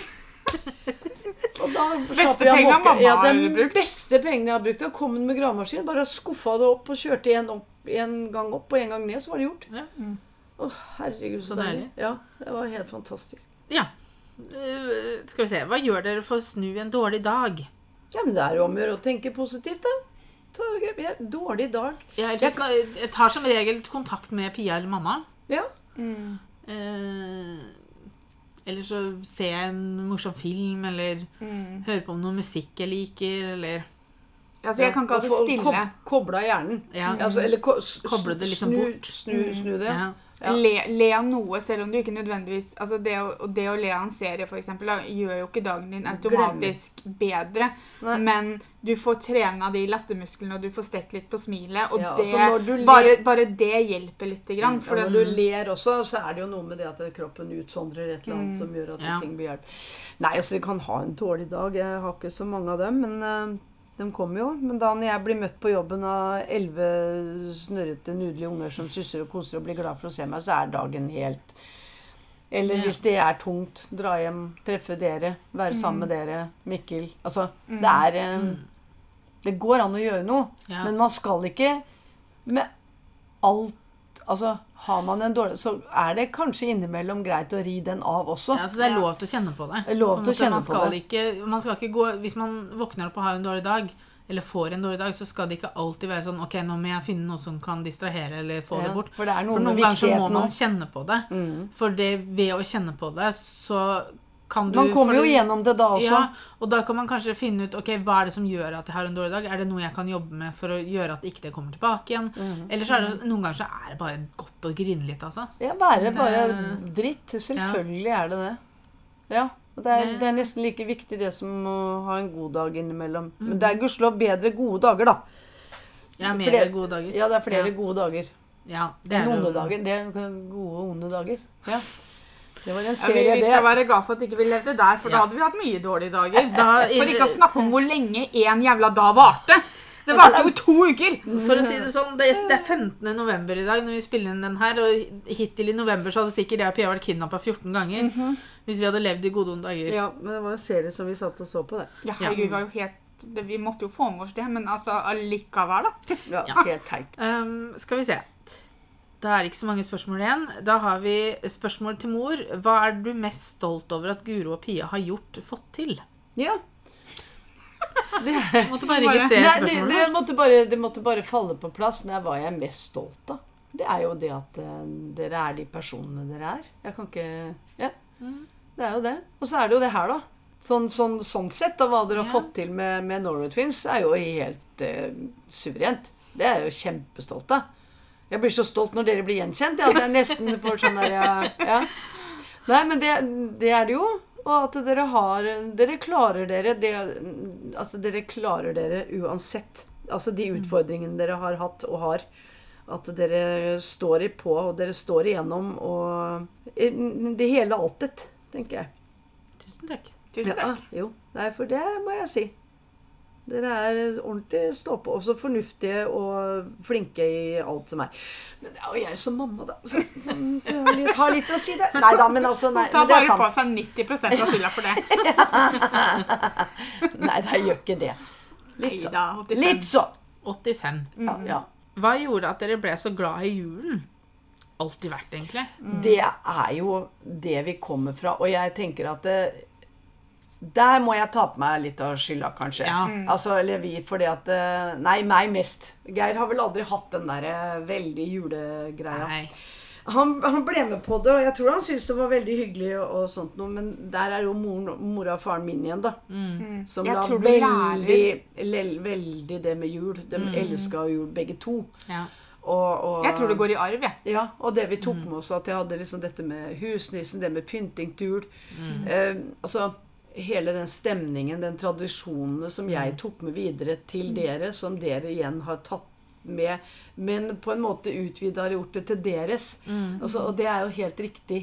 Og da slapp jeg å måke. Ja, brukt. beste pengene jeg har brukt. Da kom den med gravemaskin, bare skuffa det opp og kjørte en, opp, en gang opp og en gang ned, så var det gjort. ja. Å, herregud, så Så deilig. Ja, det var helt fantastisk. ja. Uh, skal vi se. Hva gjør dere for å snu en dårlig dag? Ja, men det er jo om å gjøre å tenke positivt, da. Ja, dårlig dag. Jeg, Jeg jeg tar som regel kontakt med Pia eller mamma. Ja. Eh, eller så ser jeg en morsom film, eller hører på om noe musikk jeg liker, eller Altså, jeg kan ikke ha det stille. kob- Koble hjernen. Ja. Altså, eller ko, s- Koble det liksom snu, bort. Snu, snu det. ja. Ja. Le, le av noe, selv om du ikke nødvendigvis altså det, å, det å le av en serie, for eksempel, gjør jo ikke dagen din automatisk bedre. Nei. Men du får trena de lattermusklene, og du får stekt litt på smilet. Og Ja, det, du ler- bare, bare det hjelper lite grann. For Ja, når du ler også, så er det jo noe med det at kroppen utsondrer et eller Mm. annet som gjør at ting blir hjelp. Nei, altså, du kan ha en dårlig dag. Jeg har ikke så mange av dem, men eh, de kommer jo. Men da når jeg blir møtt på jobben av elleve snørrete, nydelige unger som sysser og koser og blir glad for å se meg, så er dagen helt Eller Ja. hvis det er tungt, dra hjem, treffe dere, være sammen med Mm. dere, Mikkel Altså, det er eh, Det går an å gjøre noe, Ja. men man skal ikke med alt Altså, har man en dårlig Så er det kanskje innimellom greit å ri den av også. Ja, så det er lov til å kjenne på det. Lov til å kjenne man på det. Ikke, man skal ikke gå, hvis man våkner opp og har en dårlig dag, eller får en dårlig dag, så skal det ikke alltid være sånn Ok, nå må jeg finne noe som kan distrahere eller få Ja, det bort. for det er For noen ganger så må man kjenne på det. Mm. For det, ved å kjenne på det, så Man kommer jo gjennom det da også. Ja, og da kan man kanskje finne ut ok, hva er det som gjør at jeg har en dårlig dag. Er det noe jeg kan jobbe med for å gjøre at ikke det kommer tilbake igjen? Mm. Eller så er det noen ganger så er det bare godt å grine litt, altså. Ja, være bare dritt. Selvfølgelig er det det. Ja. Det er, Det- er nesten like viktig det som å ha en god dag innimellom. Mm. Men det er gudskjelov bedre gode dager, da. Ja, mer flere, gode dager. Ja, det er flere Ja. gode dager. Ja, det er onde jo- dager. Det er gode og onde dager. Ja. Det var en ja, vi, vi skal det. være glad for at ikke vi levde der, for Ja. da hadde vi hatt mye dårlige dager. Da- For ikke å snakke om hvor lenge en jævla dag varte. Det varte jo to uker! For å si det sånn, det, det er 15. november i dag når vi spiller inn den her, og hittil i november så hadde sikkert jeg og Pia vært kidnappa 14 ganger. Hvis vi hadde levd i gode og onde dager. Ja, men det var jo serie som vi satt og så på, det. Ja, herregud, vi var jo helt det, Vi måtte jo få med oss det, men altså allikevel, da. Ja, Ja. Helt teit. Um, skal vi se. Da er det ikke så mange spørsmål igjen. Da har vi spørsmål til mor. Hva er du mest stolt over at Guro og Pia har gjort, fått til? Ja. Det, Måtte bare registrere Nei, det, det, måtte bare, det måtte bare falle på plass. Nei, hva er jeg mest stolt av? Det er jo det at uh, dere er de personene dere er. Jeg kan ikke Ja. Mm. Det er jo det. Og så er det jo det her, da. Sånn, sånn, sånn sett, av hva dere har Ja. fått til med, med Norway Twins, er jo helt uh, suverent. Det er jeg jo kjempestolt av. Jeg blir så stolt når dere blir gjenkjent. Ja, at jeg nesten får sånn der ja. Nei, men det, det er det jo. Og at dere har Dere klarer dere det, At dere klarer dere uansett. Altså de utfordringene dere har hatt og har. At dere står i på, og dere står igjennom, og Det hele altet, tenker jeg. Tusen takk. Tusen Ja, jo. Nei, for det må jeg si. Dere er ordentlig stå-på. Også fornuftige og flinke i alt som er. Men det er jo jeg som mamma, da. Så, som har litt- har litt å si det. Nei da, men altså nei, Ta tar bare på seg 90% av skylda for det. Nei, da gjør ikke det. Litt sånn. 85. Litt så. 85. Ja, ja. Hva gjorde at dere ble så glad i julen? Alltid vært, egentlig. Det er jo det vi kommer fra. Og jeg tenker at det, Der må jeg ta på meg litt av skylda, kanskje. Ja. Altså, eller vi, fordi at eh, Nei, meg mest. Geir har vel aldri hatt den derre veldig julegreia. Nei. Han, han ble med på det, og jeg tror han syntes det var veldig hyggelig, og, og sånt noe, men der er jo moren, mora og faren min igjen, da. Som Jeg la veldig, lel- veldig det med jul. De elska jul, begge to. Ja. Og, og, Jeg tror det går i arv, jeg. ja, og det vi tok med oss, at jeg hadde liksom dette med husnissen, det med pynting til jul. Eh, altså hele den stemningen, den tradisjonene som jeg tok med videre til dere, som dere igjen har tatt med, men på en måte utvida har gjort det til deres. Altså, og det er jo helt riktig.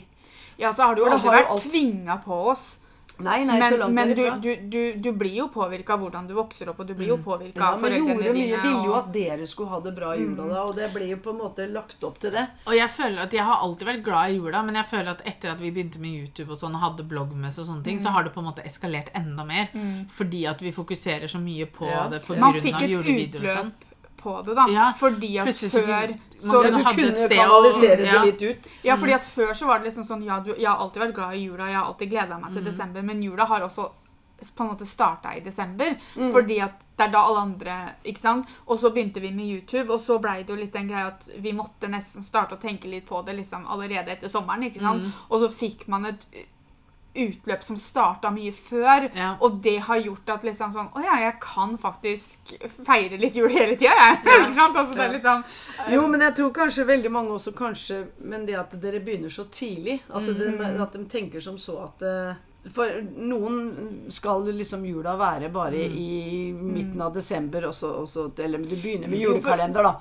Ja, så har du jo aldri vært alt- tvinga på oss. Nei, nei, så Men, langt men du, du, du, du blir jo påvirka av hvordan du vokser opp, og du blir jo påvirka ja, av men foreldrene gjorde mye, dine. ville jo at dere skulle ha det bra i jula da, og det blir jo på en måte lagt opp til det. Og jeg føler at jeg har alltid vært glad i jula, men jeg føler at etter at vi begynte med YouTube og sånn, og hadde bloggmess og sånne ting, så har det på en måte eskalert enda mer. Fordi at vi fokuserer så mye på Ja. det på grunn fikk av et julevideoer og sånn. På det, da. Ja, fordi at plutselig før så, man Ja, du kunne kanalisere det litt ut. Ja, fordi at før så var det liksom sånn Ja, du, jeg har alltid vært glad i jula, jeg har alltid gleda meg Mm. til desember, men jula har også på en måte starta i desember. Mm. Fordi at det er da alle andre Ikke sant? Og så begynte vi med YouTube, og så blei det jo litt den greia at vi måtte nesten starte å tenke litt på det liksom allerede etter sommeren. ikke sant? Mm. Og så fikk man et utløp som starta mye før, Ja. og det har gjort at liksom sånn Å ja, jeg kan faktisk feire litt jul hele tida, jeg. ikke sant? Altså, det er liksom Jo, men jeg tror kanskje veldig mange også kanskje Men det at dere begynner så tidlig, at, de, at de tenker som så at uh, For noen skal liksom jula være bare i midten av desember, og så, og så Eller du begynner med julekalender, da.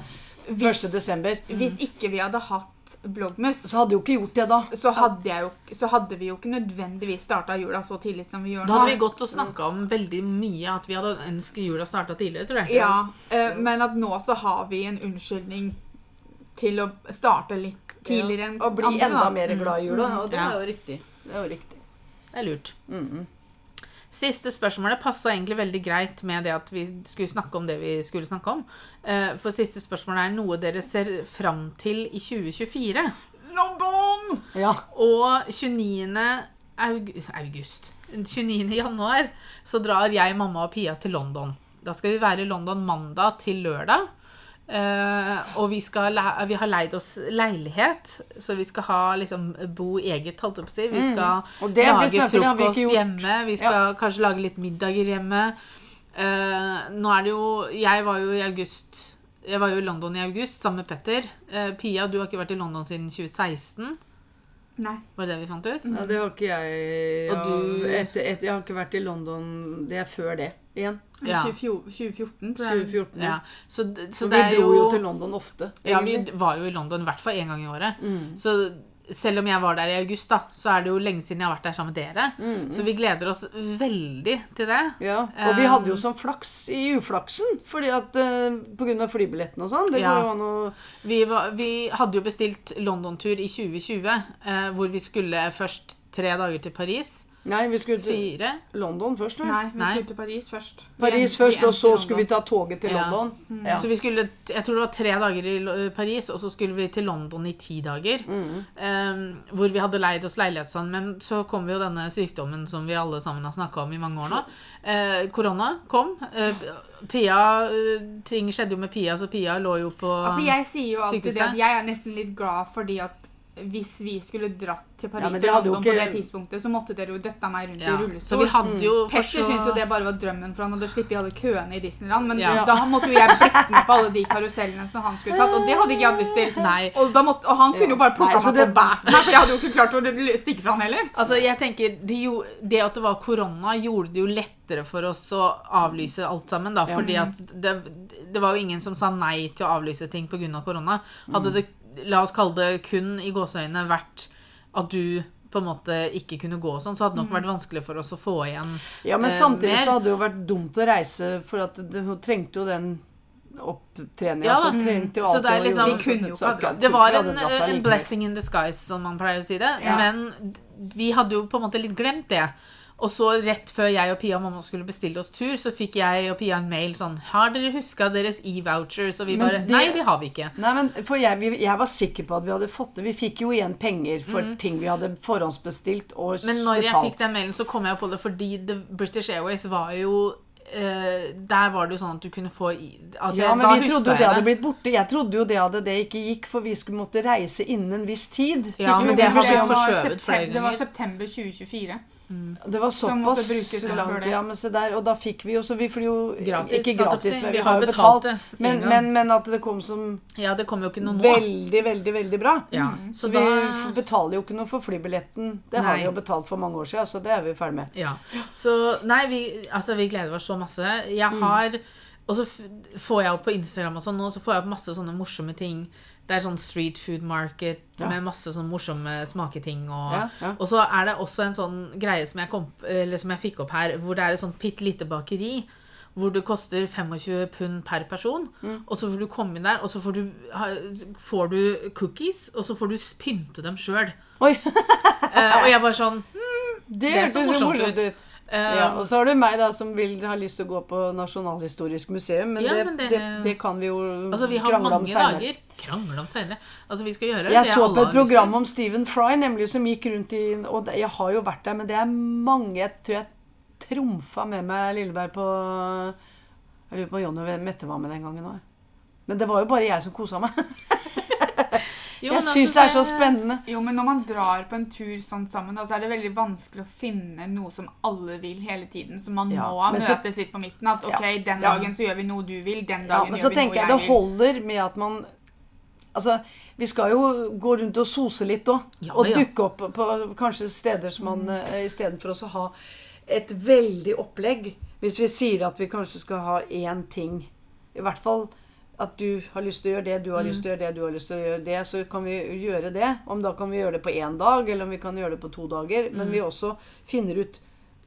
1. desember. Hvis ikke vi hadde hatt Blogmus, Så hadde jo ikke gjort det, da. så hadde, jeg jo, så hadde vi jo ikke nødvendigvis starta jula så tidlig som vi gjør nå. Da hadde vi gått og snakka om veldig mye at vi hadde ønsket jula starta tidligere, tror jeg. Ja, eh, men at nå så har vi en unnskyldning til å starte litt tidligere enn Og bli andre, enda da. mer glad i jula. Og det Ja. er jo riktig. Det er jo riktig. Det er lurt. Mhm. Siste spørsmålet passa egentlig veldig greit med det at vi skulle snakke om det vi skulle snakke om. Eh, For siste spørsmål er noe dere ser fram til i 2024. London! Ja. Og 29. Aug august 29. januar så drar jeg, mamma og Pia til London. Da skal vi være i London mandag til lørdag. Eh, og vi, skal, le- vi har leid oss leilighet, så vi skal ha liksom bo eget, holdt jeg på å si. Vi skal Mm. Og det blir lage frokost hjemme. Vi skal kanskje lage litt middager hjemme. Uh, nå er det jo Jeg var jo i august Jeg var jo i London i august sammen med Petter. Uh, Pia, du har ikke vært i London siden 2016. Nei. Var det det vi fant ut? ja, det har ikke jeg. Og du- etter, etter, jeg har ikke vært i London Det er før det igjen. Ja. 2014, 2014, tror jeg. 2014. Ja, så, så vi dro jo, jo til London ofte. Ja, vi var jo i London i hvert fall én gang i året. Mm. Så selv om jeg var der i august, da, så er det jo lenge siden jeg har vært der sammen med dere. Mm. Så vi gleder oss veldig til det. Ja, og vi hadde jo Um, sånn flaks i uflaksen, fordi at uh, på grunn av flybilletten og sånn. Det Ja. an å Vi, var, vi hadde jo bestilt London-tur i 2020, uh, hvor vi skulle først tre dager til Paris. Nei, vi skulle til Fire? London først, vel? Nei, vi Nei. skulle til Paris først. Paris først, og så skulle vi ta toget til Ja. London. Ja. Så vi skulle, jeg tror det var tre dager i Paris, og så skulle vi til London i ti dager. Mm. Um, hvor vi hadde leid oss leilighet sånn. Men så kom jo denne sykdommen som vi alle sammen har snakka om i mange år nå. Uh, korona kom. Uh, Pia eh, Ting skjedde jo med Pia, så Pia lå jo på sykehuset. Altså, jeg sier jo alltid det at jeg er nesten litt glad fordi at hvis vi skulle dratt til Paris Ja, og London ikke... På det tidspunktet, så måtte dere jo døtta meg rundt ja. i Så rullestol. Petter så- syntes jo det bare var drømmen, for han hadde sluppet alle køene i Disneyland. Men Ja. da måtte jo jeg blitt med på alle de karusellene som han skulle tatt, og det hadde ikke jeg hatt lyst til. Nei. Og, da måtte, og han kunne Ja. jo bare plukka meg det- på bært meg, for jeg hadde jo ikke klart å stikke fra han heller. Altså, jeg tenker, det, jo, det at det var korona, gjorde det jo lettere for oss å avlyse alt sammen. da, fordi at det, det var jo ingen som sa nei til å avlyse ting pga. korona. Hadde det, la oss kalle det kun i gåseøynene, vært at du på en måte ikke kunne gå sånn, så hadde det nok vært vanskelig for oss å få igjen Ja, men eh, samtidig eh, så hadde det jo vært dumt å reise, for at hun trengte jo den opptreninga. Ja altså, så trengte jo alt det liksom- Vi kunne jo ikke ha. Det var en, en blessing in disguise, som man pleier å si det. Ja. Men vi hadde jo på en måte litt glemt det. Og så rett før jeg og Pia og mamma skulle bestille oss tur, så fikk jeg og Pia en mail sånn Har dere huska deres e-vouchers? Og vi bare det- Nei, det har vi ikke. Nei, men for jeg, jeg var sikker på at vi hadde fått det. Vi fikk jo igjen penger for ting vi hadde forhåndsbestilt og betalt. Men når jeg fikk den mailen, så kom jeg på det fordi The British Airways var jo Uh, Der var det jo sånn at du kunne få i, altså, Ja, men da vi trodde jo det hadde blitt borte. Jeg trodde jo det hadde det ikke gikk, for vi skulle måtte reise innen en viss tid. Ja, men det, det var det var september 2024. Det var såpass langt. Ja, men se der, og da fikk vi jo Så vi flyr jo Gratis, Ikke gratis, men Vi vi har har jo betalt betalt. Men, men, men at det kom som Ja, det kom jo ikke noe nå. veldig, veldig, veldig bra. Ja, Så, så vi da vi betaler jo ikke noe for flybilletten. Det har vi jo betalt for mange år siden, så det er vi ferdig med. Ja. Så nei, vi, altså, vi gleder oss så masse. Jeg Mm. Og så får jeg opp på Instagram og sånn nå, så får jeg opp masse sånne morsomme ting. Det er sånn street food market Ja. med masse sånn morsomme smaketing. Og, Ja, ja. og så er det også en sånn greie som jeg, kom, eller som jeg fikk opp her, hvor det er et sånt bitte lite bakeri. Hvor det koster 25 pund per person. Mm. Og så får du komme inn der, og så får du, får du cookies, og så får du pynte dem sjøl. uh, og jeg bare sånn Det Det hørtes så morsomt morsomt ut. ut. Eh, Ja, og så har du meg, da, som vil ha lyst til å gå på Nasjonalhistorisk museum. Men, Ja, det, men det, det- det, kan vi jo Altså, vi krangle om dager. Krangle om senere. Altså, vi skal gjøre Jeg så på et program om Stephen Fry, nemlig, som gikk rundt i Og jeg har jo vært der, men det er mange Jeg tror jeg trumfa med meg Lilleberg på Jeg lurer på om Jonny Mette var med den gangen òg. Men det var jo bare jeg som kosa meg. Jo, Jeg men syns altså, det er så spennende. Jo, men når man drar på en tur sånn sammen, da, så er det veldig vanskelig å finne noe som alle vil hele tiden. Så man Ja, må men så- møtes litt på midten. At ok, Ja, den ja. dagen så gjør vi noe du vil, den dagen men gjør vi noe jeg jeg det holder med at man Altså, vi skal jo gå rundt og sose litt òg. Ja, og ja. dukke opp på kanskje steder som man mm. Istedenfor å ha et veldig opplegg. Hvis vi sier at vi kanskje skal ha én ting I hvert fall at du har lyst til å gjøre det, du har lyst til å gjøre det, du har lyst til å gjøre det, så kan vi gjøre det. Om da kan vi gjøre det på én dag, eller om vi kan gjøre det på to dager. Men vi også finner ut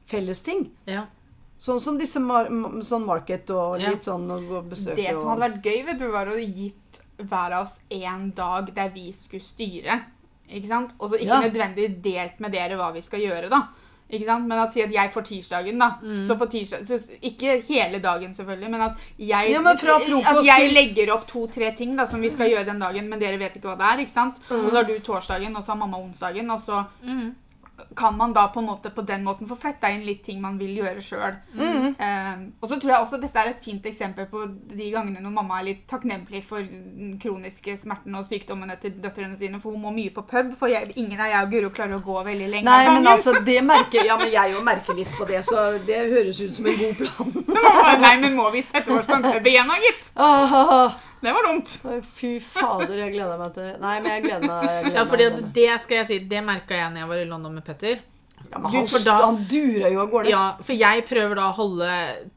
felles ting. Ja. Sånn som disse mar sånn market og Ja. litt sånn å gå og besøke Det som hadde vært gøy, vet du, var å gitt hver av oss én dag der vi skulle styre. Ikke sant? Og så ikke Ja. nødvendigvis delt med dere hva vi skal gjøre, da. Ikke sant? Men at si at jeg får tirsdagen, da. Mm. Så på tirsdag så Ikke hele dagen, selvfølgelig, men at jeg Ja, men At jeg legger opp to-tre ting da som vi skal gjøre den dagen, men dere vet ikke hva det er. ikke sant? Mm. Og så har du torsdagen, og så har mamma onsdagen, og så kan man da på en måte på den måten få fletta inn litt ting man vil gjøre sjøl. Mm. og så tror jeg også dette er et fint eksempel på de gangene når mamma er litt takknemlig for den kroniske smerten og sykdommene til døtrene sine, for hun må mye på pub. For jeg, ingen av jeg og Guro klarer å gå veldig lenge Nei, men altså, det merker Ja, men jeg jo merker litt på det, så det høres ut som en god plan. Nei, men må vi sette oss på en pub igjen, da, gitt? Ah, Det var dumt. fy fader, jeg gleder meg til Nei, men jeg gleder meg. Jeg gleder ja, gleder meg. det skal jeg si, det merka jeg når jeg var i London med Petter. Ja, men han, da- han durer jo av gårde. Ja, for jeg prøver da å holde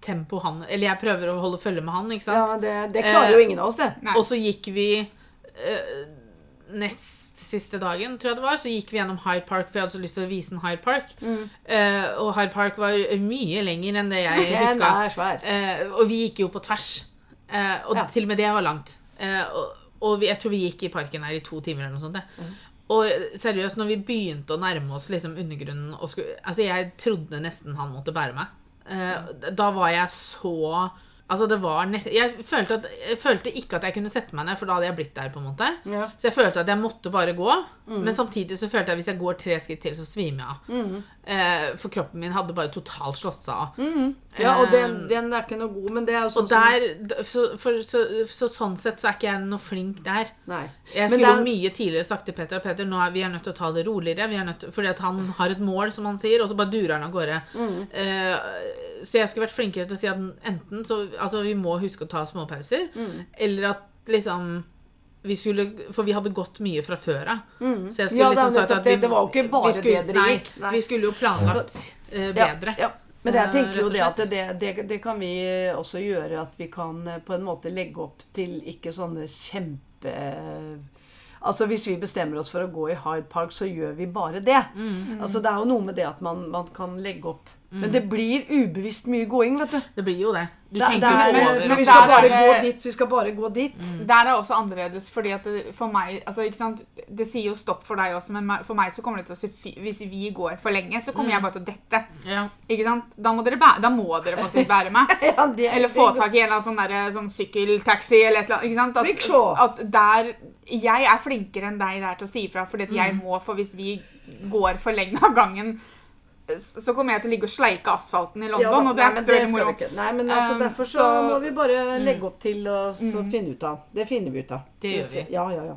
tempo han Eller jeg prøver å holde følge med han, ikke Ja, sant? men det, det klarer Eh, jo ingen av oss, det. Nei. Og så gikk vi eh, Nest siste dagen, tror jeg det var, så gikk vi gjennom Hyde Park, for jeg hadde så lyst til å vise en Hyde Park. Eh, og Hyde Park var mye lenger enn det jeg huska. Uh. Eh, og vi gikk jo på tvers. Eh, og Ja. til og med det var langt. Eh, og og vi, jeg tror vi gikk i parken her i to timer eller noe sånt. det. Og seriøst, når vi begynte å nærme oss liksom undergrunnen og skulle, Altså, jeg trodde nesten han måtte bære meg. Eh, da var jeg så Altså, det var nest, jeg, følte at, jeg følte ikke at jeg kunne sette meg ned, for da hadde jeg blitt der, på en måte. Ja. Så jeg følte at jeg måtte bare gå. Men samtidig så følte jeg at hvis jeg går tre skritt til, så svimer jeg av. Eh, for kroppen min hadde bare totalt slått seg av. ja, og den, Eh, den er ikke noe god, men det er jo sånn og der, som... for, så, så sånn sett så er ikke jeg noe flink der. Nei. Jeg skulle jo er- mye tidligere sagt til Peter Peter, nå er vi er nødt til å ta det roligere. Vi er nødt til, fordi at han har et mål, som han sier, og så bare durer han av gårde. Mm. Eh, så jeg skulle vært flinkere til å si at enten så Altså, vi må huske å ta småpauser, Mm. eller at liksom vi skulle, For vi hadde gått mye fra før av. Så jeg skulle Mm. Ja, liksom sagt at vi, det. Det var jo ikke bare skulle, det dere gikk. Nei. Vi skulle jo planlagt eh, bedre. ja. Men jeg Eh, tenker jo det at det, det, det kan vi også gjøre, at vi kan eh, på en måte legge opp til ikke sånne kjempe Altså Hvis vi bestemmer oss for å gå i Hyde Park, så gjør vi bare det. Mm. Altså Det er jo noe med det at man, man kan legge opp Men det blir ubevisst mye gåing, vet du. Det blir jo det. Du Det, det tenker er, jo men- men vi skal der er bare gå dit, vi skal bare gå dit. Der er også annerledes, fordi at det, for meg altså, ikke sant? Det sier jo stopp for deg også, men for meg så kommer det til å si fy- Hvis vi går for lenge, så kommer jeg bare til å dette. ja. Ikke sant? Da må dere, bæ da må dere faktisk bære meg. Ja, Eller få tak i en eller annen sånn, der, sånn sykkeltaxi eller et eller annet. Ikke sant? At, at der Jeg er flinkere enn deg der til å si ifra, fordi at jeg Mm. må, for hvis vi går for lenge av gangen, så kommer jeg til å ligge og sleike asfalten i London, Ja, da, og det er nei, ikke så veldig moro. Nei, men altså, Um, derfor så, så- må vi bare legge opp til å mm. finne ut av. Det finner vi ut av. Det gjør vi. Ja, ja, ja.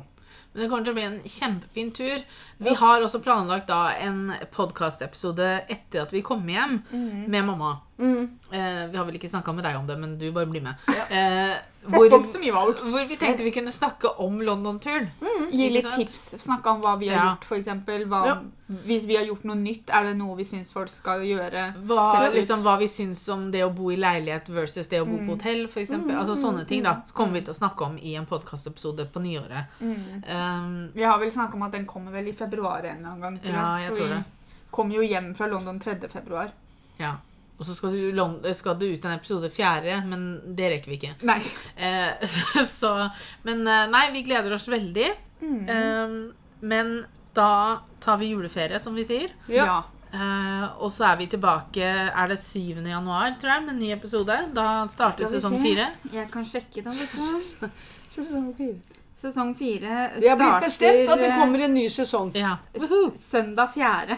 Men det kommer til å bli en kjempefin tur. Vi har også planlagt da en podkastepisode etter at vi kommer hjem med mamma. Mm. Eh, vi har vel ikke snakka med deg om det, men du bare blir med. Ja. Eh, Hvor, ikke så mye valg. hvor vi tenkte vi kunne snakke om London-turen. Gi litt tips. Snakke om hva vi har Ja. gjort, eksempel. Ja. Hvis vi har gjort noe nytt, er det noe vi syns folk skal gjøre? Hva, liksom, hva vi syns om det å bo i leilighet versus det å bo på hotell, f.eks. Altså sånne ting. da Så kommer vi til å snakke om i en podkastepisode på nyåret. Um, Vi har vel snakka om at den kommer vel i februar en eller annen gang. Tror Ja, jeg. jeg For tror vi det. kom jo hjem fra London 3. februar. ja. Og så skal, du, skal du, ut en episode fjerde, men det rekker vi ikke. Nei. Eh, så, men eh, nei, vi gleder oss veldig. Mm. Eh, men da tar vi juleferie, som vi sier. Ja. Eh, og så er vi tilbake Er det 7. januar, tror jeg, med en ny episode. Da starter sesong fire. Jeg kan sjekke den. litt. Sesong fire. Sesong fire Det har blitt bestemt at det eh, kommer en ny sesong. Ja. søndag 4.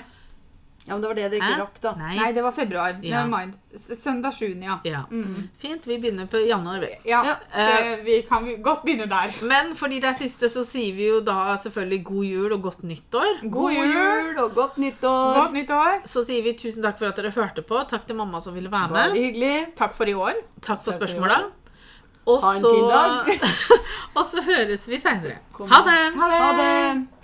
Ja, men det var det dere ikke rakk, da. Nei. Nei, det var februar. Ja. Never mind. Søndag 7. ja. Ja. Mm. Fint. Vi begynner på januar, vi. Ja, Ja. det, vi kan godt begynne der. Men fordi det er siste, så sier vi jo da selvfølgelig god jul og godt nyttår. God jul! og godt nyttår. Godt nytt år. Så sier vi tusen takk for at dere hørte på. Takk til mamma som ville være Bare med. hyggelig. Takk for i år. Takk for spørsmåla. Og Ha en så, fin dag. og så høres vi seinere. Ha det! Ha det! Ha det.